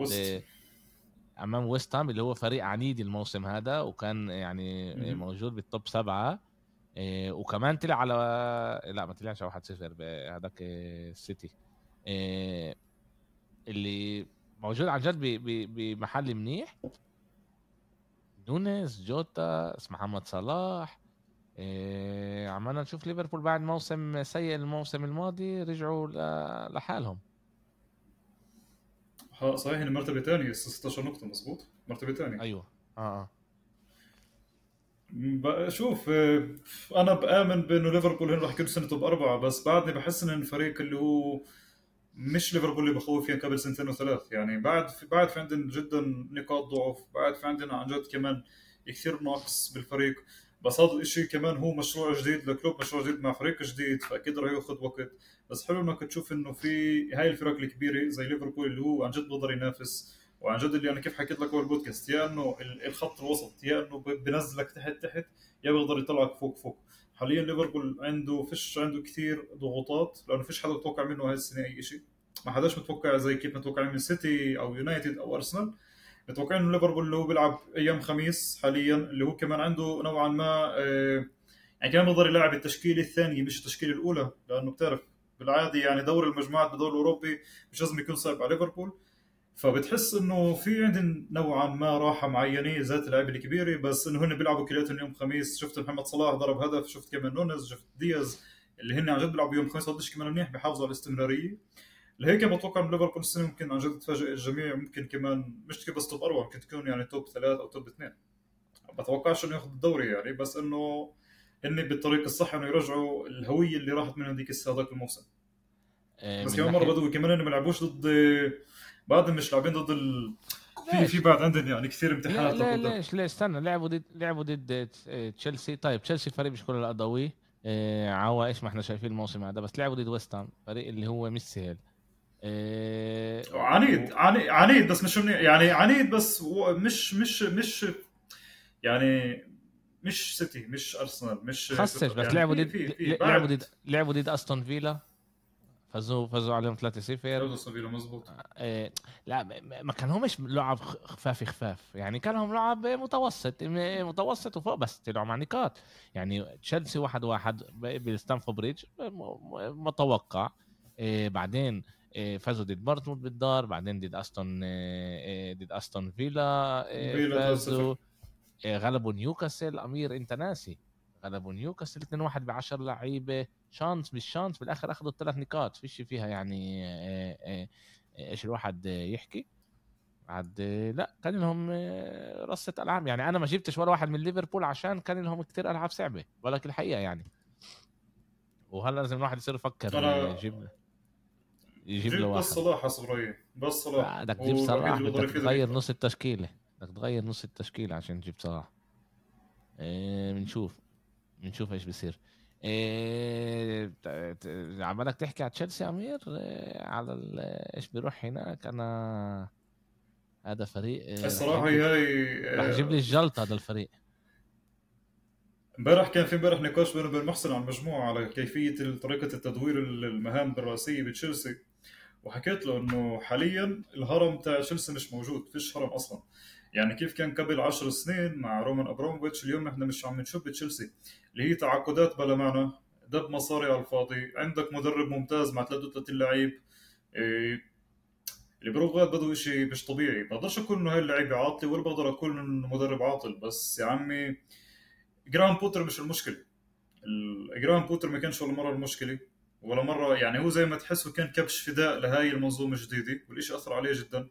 أمام ويست هام اللي هو فريق عنيد الموسم هذا وكان يعني موجود بال top سبعة. إيه وكمان طلع على لا ما طلعش 1 0 هذاك السيتي. إيه اللي موجود عن جد بمحل منيح. نونيز جوتا محمد صلاح. إيه عمالنا نشوف ليفربول بعد موسم سيء الموسم الماضي رجعوا لحالهم. ها صحيح انه مرتبة ثانية 16 نقطة مزبوط مرتبة ثانية أيوه. آه آه. شوف آه، أنا بآمن بإنه ليفربول هن راح يكونوا سنته باربعه بس بعدني بحس إن الفريق اللي هو مش ليفربول اللي بخوف فيها قبل سنتين وثلاث. يعني بعد في بعد في عندنا جدا نقاط ضعف بعد في عندنا عن جد كمان كثير ناقص بالفريق. بس هذا الشيء كمان هو مشروع جديد لكلوب مشروع جديد مع فريق جديد فأكيد راح يأخذ وقت. بس حلو إنك تشوف إنه في هاي الفرق الكبيرة زي ليفربول اللي هو عن جد بيقدر ينافس وعن جد اللي أنا كيف حكيت لك أول بودكاست يا إنه الخط الوسط يا إنه بنزلك تحت تحت يا بيقدر يطلعك فوق فوق. حاليا ليفربول عنده فيش عنده كثير ضغوطات لأنه فيش حدا متوقع منه هاي السنة أي شيء ما حداش متوقع زي كيف متوقع من سيتي أو يونايتد أو أرسنال. متوقعين إنه ليفربول اللي هو بيلعب أيام خميس حاليا اللي هو كمان عنده نوعا ما آه، يعني كمان بيقدر يلعب التشكيلة الثانية مش التشكيلة الأولى لأنه بتعرف بالعادي يعني دور المجموعات بالدوري الأوروبي مش لازم يكون صعب على ليفربول. فبتحس إنه في عندهم نوعا ما راحة معينة ذات اللعيبه الكبيرة بس إنه هن بيلعبوا كلياتهم يوم خميس. شفت محمد صلاح ضرب هدف شفت كمان نونز شفت دياز اللي هن عن جد بيلعبوا يوم خميس. قديش كمان منيح بيحافظوا على الاستمرارية. لهيك بتوقع إنه ليفربول السنة ممكن عن جد تفاجئ الجميع. ممكن كمان مش بس توب اربعه ممكن تكون يعني توب ثلاث أو توب اثنين. بتوقعش إنه ياخذ الدوري يعني بس إنه هن بالطريق الصح إنه يرجعوا الهوية اللي راحت منهم ذيك هذاك الموسم. آه، بس كمان مرة بدو كمان إنه ما لعبوش ضد بعدهم مش لاعبين ضد ال... في في بعد عندهم يعني كثير امتحانات لا لا ليش؟ ليش؟ استنى لعبوا ضد لعبوا ضد تشيلسي. طيب تشيلسي فريق مش كل الأضوي. آه، عوا إيش ما إحنا شايفين الموسم هذا بس لعبوا ضد ويست هام فريق اللي هو مش سهل إيه عنيد عنيد عنيد بس مش يعني عنيد بس مش مش مش يعني مش سيتي مش أرسنال مش خسش بس يعني لعبوا ضد لعبوا ضد لعبوا ضد أستون فيلا. فازوا فازوا عليهم 3-0 أستون فيلا مزبوط إيه لا ما كانهمش لعب خفاف خفاف. يعني كانهم لعب متوسط متوسط وفوق بس طلعوا مع نقاط. يعني تشيلسي واحد واحد بالستانفورد بريدج متوقع. إيه بعدين إيه فازوا ضد بورنموث بالدار بعدين ضد أستون ضد أستون فيلا فازوا غلبوا نيوكاسل. أمير أنت ناسي. غلبوا نيوكاسل 2 1 ب 10 لعيبة. chance مش chance بالآخر أخذوا الثلاث نقاط. فيش فيها يعني آه، آه، آه، إيش الواحد يحكي؟ عاد لا كان لهم رصة ألعاب. يعني أنا ما جبتش ولا واحد من ليفربول عشان كان لهم كثير ألعاب صعبة ولكن الحقيقة يعني. وهلا لازم الواحد يصير يفكر يجيب يجيب له واحد؟ بس صلاح بس صلاح. بدك تجيب صلاح بدك تغير نص التشكيلة. بدك تغير نص التشكيله عشان تجيب صلاح. بنشوف. إيه بنشوف إيش بيصير. إيه عمالك تحكي على تشيلسي أمير؟ إيه على إيش بيروح هناك؟ أنا هذا فريق إيه الصراحة هي رح يجيب لي الجلطة هذا الفريق. امبارح كان في امبارح نقاش بينه وبين محسن عن المجموعة على كيفية طريقة التدوير المهام الرئاسيه بتشيلسي. وحكيت له إنه حاليا الهرم تاع تشيلسي مش موجود فيش هرم أصلا. يعني كيف كان قبل عشر سنين مع رومان أبراموفيتش اليوم إحنا مش عم نشوف تشيلسي اللي هي تعاقدات بلا معنى دب مصاري على الفاضي عندك مدرب ممتاز مع 33 لعيب إيه اللي بروفات بده شيء مش طبيعي. بقدرش أقول إنه هاي اللعيبة عاطلة ولا بقدر أقول إنه مدرب عاطل بس يا عمي جرام بوتر مش المشكلة. جرام بوتر ما كانش ولا مرة المشكلة ولا مرة يعني هو زي ما تحسه كان كبش فداء لهاي المنظومة الجديدة والشيء أثر عليه جدا.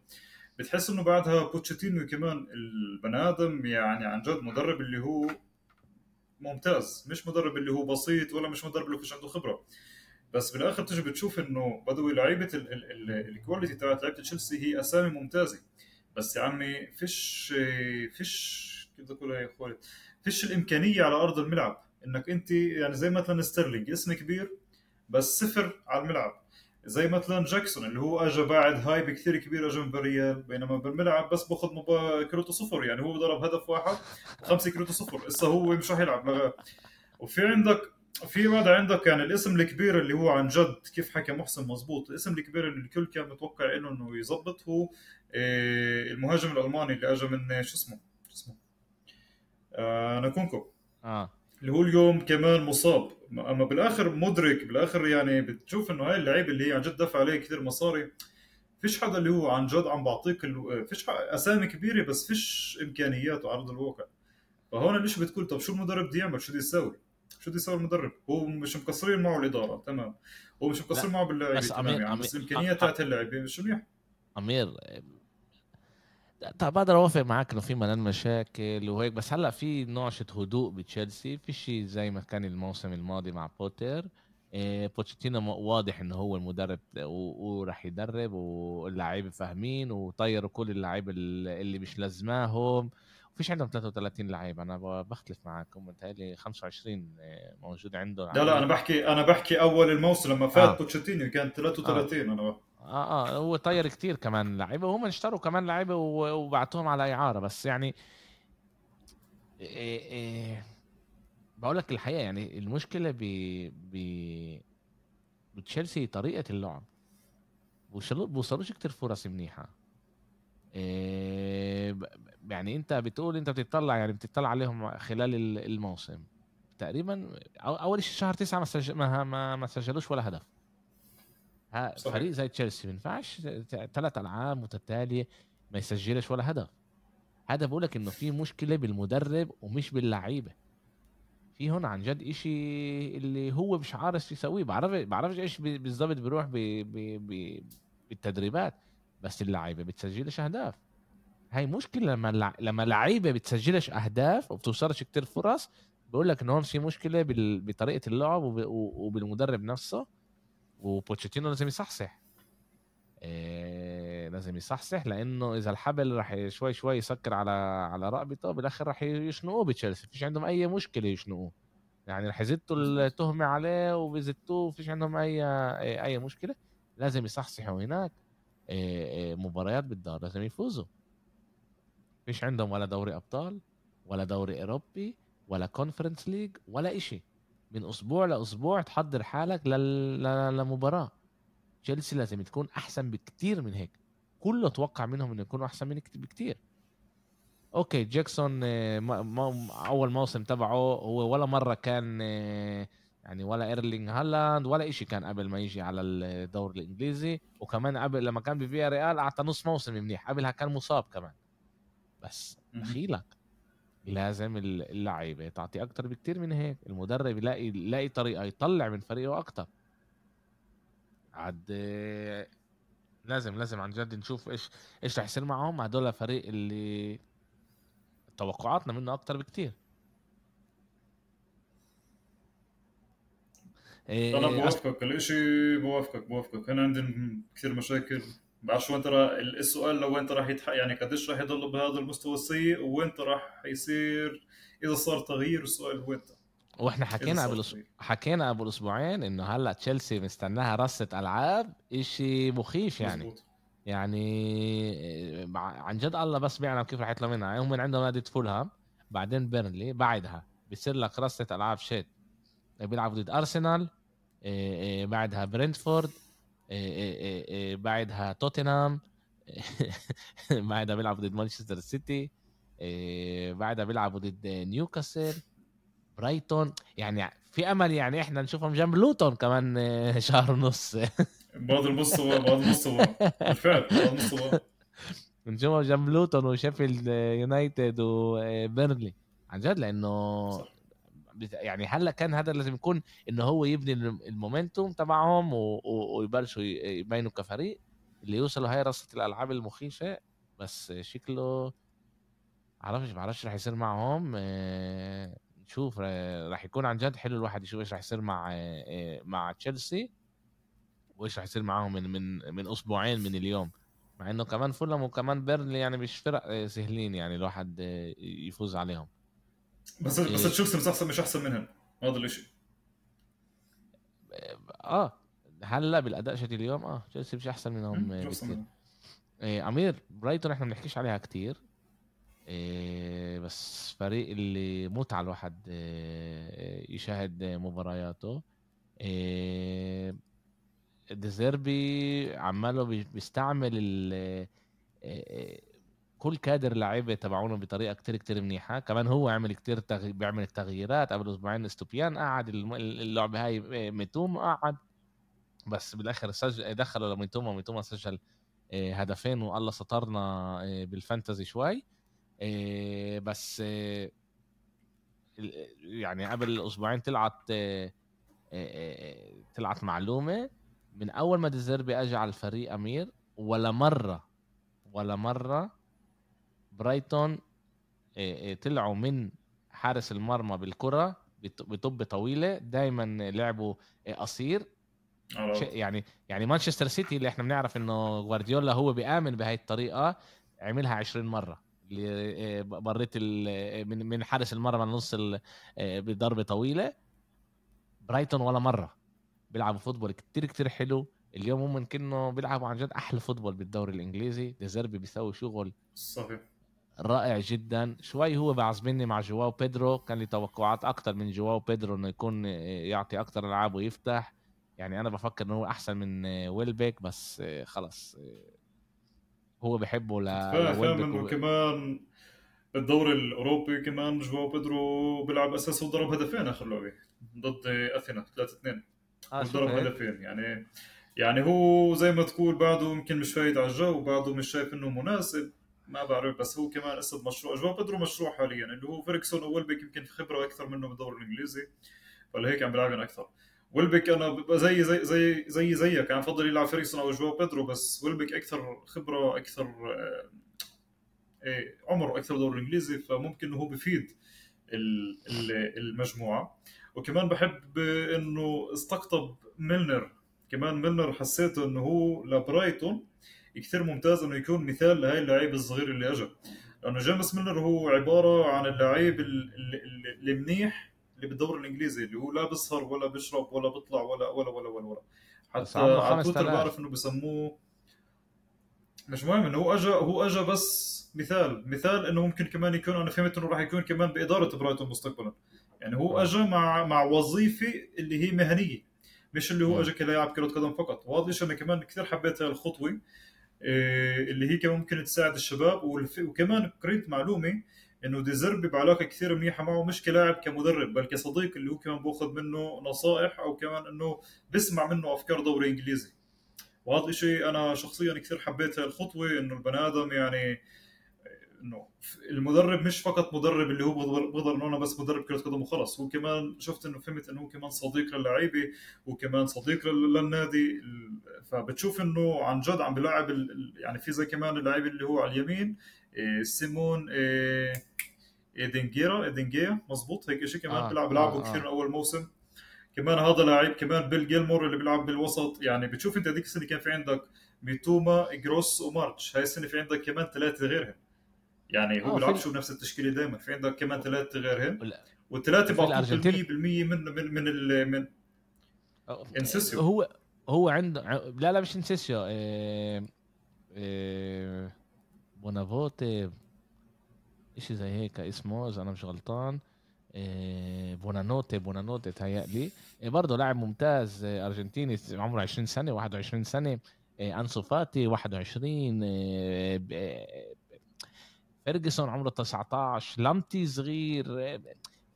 بتحس إنه بعدها بوتشيتينو كمان البني آدم يعني عن جد مدرب اللي هو ممتاز. مش مدرب اللي هو بسيط ولا مش مدرب اللي فيش عنده خبرة. بس بالآخر تجي بتشوف إنه بدوي لعيبة ال quality تاعت لعيبة تشيلسي هي أسامي ممتازة. بس يا عمي فيش فيش كيف بدي أقول يا أخوي فيش الإمكانية على أرض الملعب. إنك أنت يعني زي مثلا ستيرلينج اسم كبير بس صفر على الملعب. زي مثلا جاكسون اللي هو اجى بعد hype كثير كبيره جنب ريال بينما بالملعب بس باخذ مبا... كروته صفر يعني هو ضرب هدف واحد خمسة كروته صفر هسه هو مش رح يلعب. لغا. وفي عندك في بعد عندك يعني الاسم الكبير اللي هو عن جد كيف حكى محسن مزبوط الاسم الكبير اللي الكل كان متوقع إنه إنه يظبط هو آه، المهاجم الألماني اللي اجى من شو اسمه؟ شو اسمه؟ آه نكونكو آه. اللي هو اليوم كمان مصاب. أما بالآخر مدرك بالآخر يعني بتشوف إنه هاي اللعيبة اللي هي عن جد دفع عليه كثير مصاري. فيش حدا اللي هو عن جد عم بعطيك فيش أسامي كبيرة بس فيش إمكانيات على أرض الواقع. فهون ليش بتقول طب شو المدرب بده يعمل؟ شو بده يسوي شو بده يسوي المدرب؟ هو مش مقصرين معه الإدارة تمام. هو مش مقصرين معه باللاعبين بس, تمام يعني بس الامكانيات تاعت اللاعبين مش منيح؟ أمير طب بقدر اوافق معاك انه في ملان مشاكل وهيك بس هلأ في نوعشة هدوء بتشيلسي في شيء زي ما كان الموسم الماضي مع بوتر إيه بوتشيتينو واضح إنه هو المدرب وراح يدرب واللاعبين فاهمين وطيروا كل اللعيبه اللي مش لازماهم. فيش عندهم 33 لعيب أنا بختلف معاكم. متهيألي 25 آه، موجود عنده لا لا أنا بحكي أنا بحكي أول الموسم لما فات آه. بوتشيتينو كان 33 آه. أنا آه آه هو طير كتير كمان لعيبة وهم اشتروا كمان لعيبة وبعتوهم على إعارة. بس يعني إيه إيه بقول لك الحقيقة يعني المشكلة ب ب بتشيلسي طريقة اللعب. بوصلوش كتير فرص منيحة. إيه يعني أنت بتقول أنت بتطلع يعني بتطلع عليهم خلال الموسم. تقريبا أول شيء شهر تسعة ما ما ما سجلوش ولا هدف. فريق زي تشيلسي ما ينفعش ثلاث ألعاب متتالية ما يسجلش ولا هدف. هذا بقول لك إنه في مشكلة بالمدرب ومش باللعيبة. في هون عن جد إشي اللي هو مش عارف يسويه. بعرف بعرفش إيش بالضبط بيروح بالتدريبات بس اللعيبة بتسجلش أهداف. هاي مشكلة لما لما لعيبة بتسجلش أهداف وبتوصلش كتير فرص بقول لك إنه هون في مشكلة بطريقة اللعب وبالمدرب نفسه. وبوتشيتينو لازم يصحصح. إيه لازم يصحصح لأنه إذا الحبل راح شوي شوي يسكر على على رقبته بالاخر راح يشنقوه بتشيلسي. فيش عندهم أي مشكلة يشنقوه. يعني راح يزتوا التهمه عليه وبيزتوه فيش عندهم أي أي مشكلة. لازم يصحصحوا هناك. إيه مباريات بالدار لازم يفوزوا. فيش عندهم ولا دوري أبطال ولا دوري أوروبي ولا Conference League ولا إشي. من أسبوع لأسبوع تحضر حالك لل... لمباراة. تشيلسي لازم تكون أحسن بكتير من هيك. كله توقع منهم إنه يكونوا أحسن من بكتير. okay جاكسون آه، أول موسم تبعه هو ولا مرة كان آه، يعني ولا ايرلينج هالاند ولا إشي كان قبل ما يجي على الدوري الإنجليزي. وكمان قبل لما كان بفيا ريال أعطى نص موسم منيح. قبلها كان مصاب كمان. بس دخيلك لازم اللعيبة تعطي أكتر بكتير من هيك. المدرب يلاقي يلاقي طريقة يطلع من فريقه أكتر. عاد لازم لازم عن جد نشوف إيش إيش رح يصير معهم. هدول فريق اللي توقعاتنا منه أكتر بكتير. إيه أنا بوافقك الإشي بوافقك بوافقك. أنا عندي كثير مشاكل. بعرفش وين ترى السؤال لو وين راح يعني قديش راح يضل بهذا المستوى السيء وين راح يصير إذا صار تغيير السؤال وين وإحنا حكينا قبل حكينا قبل أسبوعين إنه هلأ تشيلسي مستناها رصة ألعاب إشي مخيف يعني. مزبوط. يعني عن جد الله بس بيعلم كيف رح يطلع منها هم من عندهم نادي فولهام بعدين بيرنلي بعدها بيصير لك رصة ألعاب shit. بيلعبوا ضد أرسنال إيه، إيه، بعدها برنتفورد إيه، بعدها توتنهام بعدها بيلعبوا ضد مانشستر سيتي بعدها بيلعبوا ضد نيوكاسل برايتون. يعني في أمل يعني إحنا نشوفهم جنب لوتون كمان شهر ونص. بعض المستوى بعض المستوى بالفعل بعض المستوى نشوفهم جنب لوتون وشيفيلد يونايتد وبيرنلي عن جد لأنه صح. يعني هلا كان هذا لازم يكون انه هو يبني ال momentum تبعهم ويبلشوا يبينوا كفريق اللي يوصلوا هاي رصه الألعاب المخيفة؟ بس شكله عرفش بعرفش رح يصير معهم آه، نشوف رح يكون عن جد حلو الواحد يشوف إيش رح يصير مع آه، مع تشيلسي وإيش رح يصير معهم من من من أسبوعين من اليوم. مع إنه كمان فولم وكمان بيرنلي يعني مش فرق آه، سهلين يعني الواحد يفوز عليهم. بس بس إيه. تشيلسي مش احسن مش أحسن منهم. هذا الشيء آه هلا بالأداء شتي اليوم؟ آه تشيلسي مش أحسن منهم بكثير. إيه أمير برايتون إحنا بنحكيش عليها كتير. إيه بس فريق اللي متعة الواحد إيه يشاهد مبارياته. إيه ديزيربي عماله بيستعمل ال كل كادر لعيبة تبعونه بطريقة كتير كتير منيحة. كمان هو عمل كتير تغ... بيعمل التغييرات قبل أسبوعين أستوبيان قعد اللعبه هاي ميتوم قعد. بس بالآخر سجل دخلوا لميتوما. ميتوما سجل آه، هدفين والله سطرنا آه، بالفانتزي شوي. آه، بس يعني قبل أسبوعين طلعت طلعت معلومة. من أول ما ديزيربي أجى على الفريق أمير ولا مرة ولا مرة برايتون طلعوا من حارس المرمى بالكرة بطابة طويلة دائما لعبوا قصير. يعني يعني مانشستر سيتي اللي إحنا بنعرف إنه جوارديولا هو بيآمن بهاي الطريقة عملها 20 مرة مريت من من حارس المرمى لنص بضربة طويلة. برايتون ولا مرة بيلعبوا football كتير كتير حلو. اليوم هم كأنه بيلعبوا عن جد أحلى football بالدوري الإنجليزي. ديزيربي بيسوي شغل صحيح. رائع جدا. شوي هو بعصبني مع جواو بيدرو كان لي توقعات أكثر من جواو بيدرو إنه يكون يعطي أكثر ألعاب ويفتح. يعني أنا بفكر إنه هو أحسن من ويلبيك بس خلص هو بحبه ل فاهم كمان بالدوري الأوروبي كمان جواو بيدرو بيلعب أساسي وضرب هدفين آخر لعبة ضد أثينا 3 2 آه ضرب هدفين. يعني يعني هو زي ما تقول بعده يمكن مش فايد على الجو بعده مش شايف إنه مناسب. ما بعرف بس هو كمان اسم مشروع. جواو بيدرو مشروع حاليا اللي هو فيرجسون وويلبيك يمكن خبرة أكثر منه بالدوري الإنجليزي فلهيك عم بيلعبن أكثر. ويلبيك أنا زي زي زي زي زيك أنا بفضل يلعب فيرجسون أو جواو بيدرو بس ويلبيك أكثر خبرة أكثر آه، إيه عمره أكثر دوري الإنجليزي فممكن هو بفيد المجموعة. وكمان بحب إنه استقطب ميلنر. كمان ميلنر حسيته إنه هو لبرايتون كثير ممتاز إنه يكون مثال لهي اللعيب الصغير اللي اجى لأنه جيمس ميلنر هو عبارة عن اللعيب اللي منيح اللي بالدوري الإنجليزي اللي هو لا بيسهر ولا بيشرب ولا بيطلع ولا ولا ولا ولا, ولا. حتى على تويتر بعرف إنه بسموه مش مهم إنه هو اجى هو اجى بس مثال مثال إنه ممكن كمان يكون أنا فهمت إنه راح يكون كمان بإدارة برايتون مستقبلا. يعني هو اجى مع مع وظيفة اللي هي مهنية مش اللي هو اجى كلاعب كرة قدم فقط. وهذا الشيء أنا كمان كثير حبيت هاي الخطوة. اللي هي كمان ممكن تساعد الشباب وكمان قريت معلومة إنه ديزربي بعلاقة كثير منيحة معه مش كلاعب كمدرب بل كصديق اللي هو كمان بأخذ منه نصائح أو كمان إنه بسمع منه أفكار دوري إنجليزي. وهذا الشيء أنا شخصيا كثير حبيت الخطوه إنه البني آدم يعني إنه المدرب مش فقط مدرب اللي هو بقدر انه أنا بس مدرب كرة قدم وخلص. هو كمان شفت إنه فهمت إنه هو كمان صديق للعيبة وكمان صديق للنادي. فبتشوف إنه عن جد عم بلاعب يعني في زي كمان اللعيب اللي هو على اليمين إيه، سيمون أدينجرا أدينجرا مزبوط هيك شيء كمان آه بيلعب بيلعبوا آه كثير آه. من أول موسم. كمان هذا لاعب كمان بيلي جيلمور اللي بيلعب بالوسط. يعني بتشوف إنت هذيك السنة كان في عندك ميتوما جروس ومارتش. هاي السنة في عندك كمان ثلاثة غيرهم. يعني هو آه بيلعب شو نفس التشكيلة دائما في عندك كمان ثلاثة غيرهم والثلاثه بعطوك 100% من من من ال من إنسيسو. هو هو عنده لا لا مش إنسيسو. إيه... إيه... بونافوتي شيء زي هيك اسمه اذا أنا مش غلطان. إيه بونانوتي بونانوتي تهيألي. إيه برضه لاعب ممتاز إيه أرجنتيني عمره 20 سنة 21 سنة. أنسو فاتي 21 إيه فيرجسون عمره 19 لامتي صغير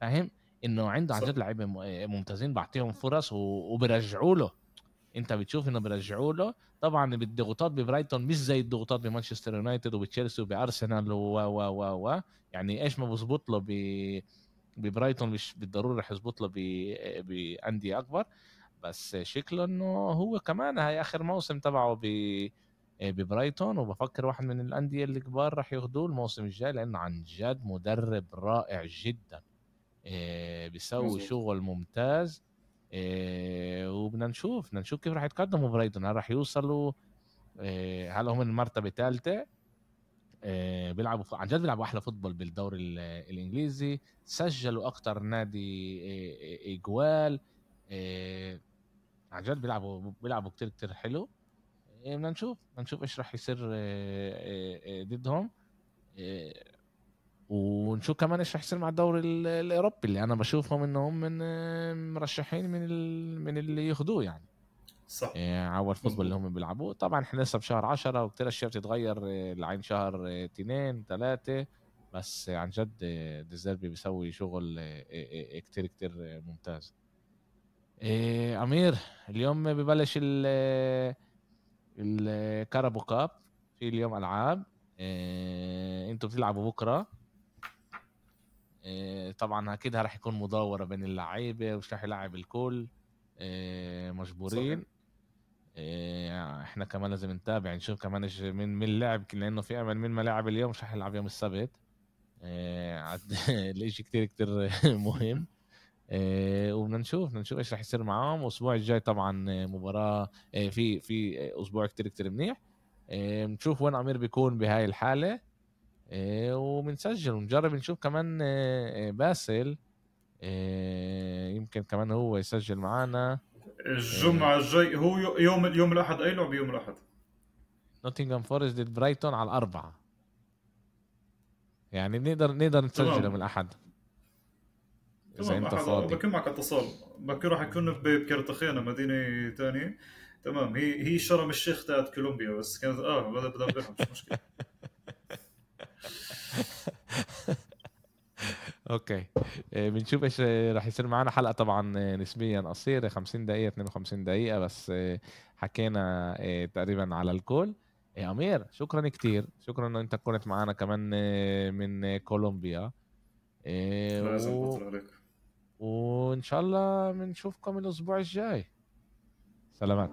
فاهم؟ إنه عنده عن جد لعيبة ممتازين بعطيهم فرص وبرجعوا له. أنت بتشوف إنه بيرجعوا له. طبعا الضغوطات ببرايتون مش زي الضغوطات بمانشستر يونايتد وبتشيلسي وبأرسنال و و و و يعني إيش ما بظبط له ب ببرايتون مش بالضرورة رح يظبط له بأندية أكبر. بس شكله إنه هو كمان هاي آخر موسم تبعه ب ببرايتون وبفكر واحد من الأندية الكبار رح ياخذوه الموسم الجاي لأنه عن جد مدرب رائع جدا. آه، بيسوي شغل ممتاز. آه، وبدنا نشوف بدنا نشوف كيف راح يتقدموا برايتون. هل راح يوصلوا آه، هل هم المرتبة الثالثة؟ بيلعبوا عن جد بيلعبوا أحلى football بالدوري الإنجليزي. سجلوا أكثر نادي إجوال. عن جد بيلعبوا بيلعبوا كتير كتير حلو. بدنا نشوف. بدنا نشوف إيش راح يصير ضدهم. ونشوف كمان إيش رح يصير مع الدوري الأوروبي اللي أنا بشوفهم إنهم من مرشحين من من اللي ياخذوه يعني. صح. إيه عوال الفوتبول اللي هم بيلعبوه. طبعا إحنا لسه بشهر 10 وكثير أشياء بتتغير آه، لعين شهر اثنين ثلاثة بس عن جد آه، ديزيربي بيسوي شغل آه، كتير كتير ممتاز. إيه أمير اليوم ببلش الكارابو كاب في اليوم ألعاب. إيه أنتوا بتلعبوا بكرة. آه، طبعا أكيد رح يكون مداورة بين اللعيبة ومش رح يلعب الكل. آه، مجبورين. آه، إحنا كمان لازم نتابع نشوف كمان إيش من من لعب لأنه في أمل من ما لعب اليوم مش رح يلعب يوم السبت. الإشي كتير كتير مهم. وبدنا نشوف بدنا نشوف إيش رح يصير معاهم. والأسبوع الجاي طبعا مباراة في في أسبوع كتير كتير منيح. نشوف وين أمير بيكون بهاي الحالة. وبنسجل ونجرب نشوف كمان آه، آه، باسل آه، يمكن كمان هو يسجل معنا الجمعة الجاي هو يوم يوم الأحد أي لعبة يوم الأحد؟ نوتنغهام فورست ضد برايتون على الأربعة. يعني نقدر نقدر نسجل يوم الأحد. إذا أنت فاضي. بكون معك اتصال. بكون راح يكون بكرتخينا مدينة ثانية تمام هي هي شرم الشيخ تاعت كولومبيا بس كانت آه بدأ مش مشكلة. أوكي. آه، بنشوف إيش راح يصير معنا. حلقة طبعا آه، نسبيا قصيرة 50 دقيقة 52 دقيقة بس آه، حكينا تقريبا على الكل. يا أمير شكرا كثير شكرا إنه أنت كنت معنا كمان من كولومبيا. و... وإن شاء الله بنشوفكم الأسبوع الجاي. سلامات.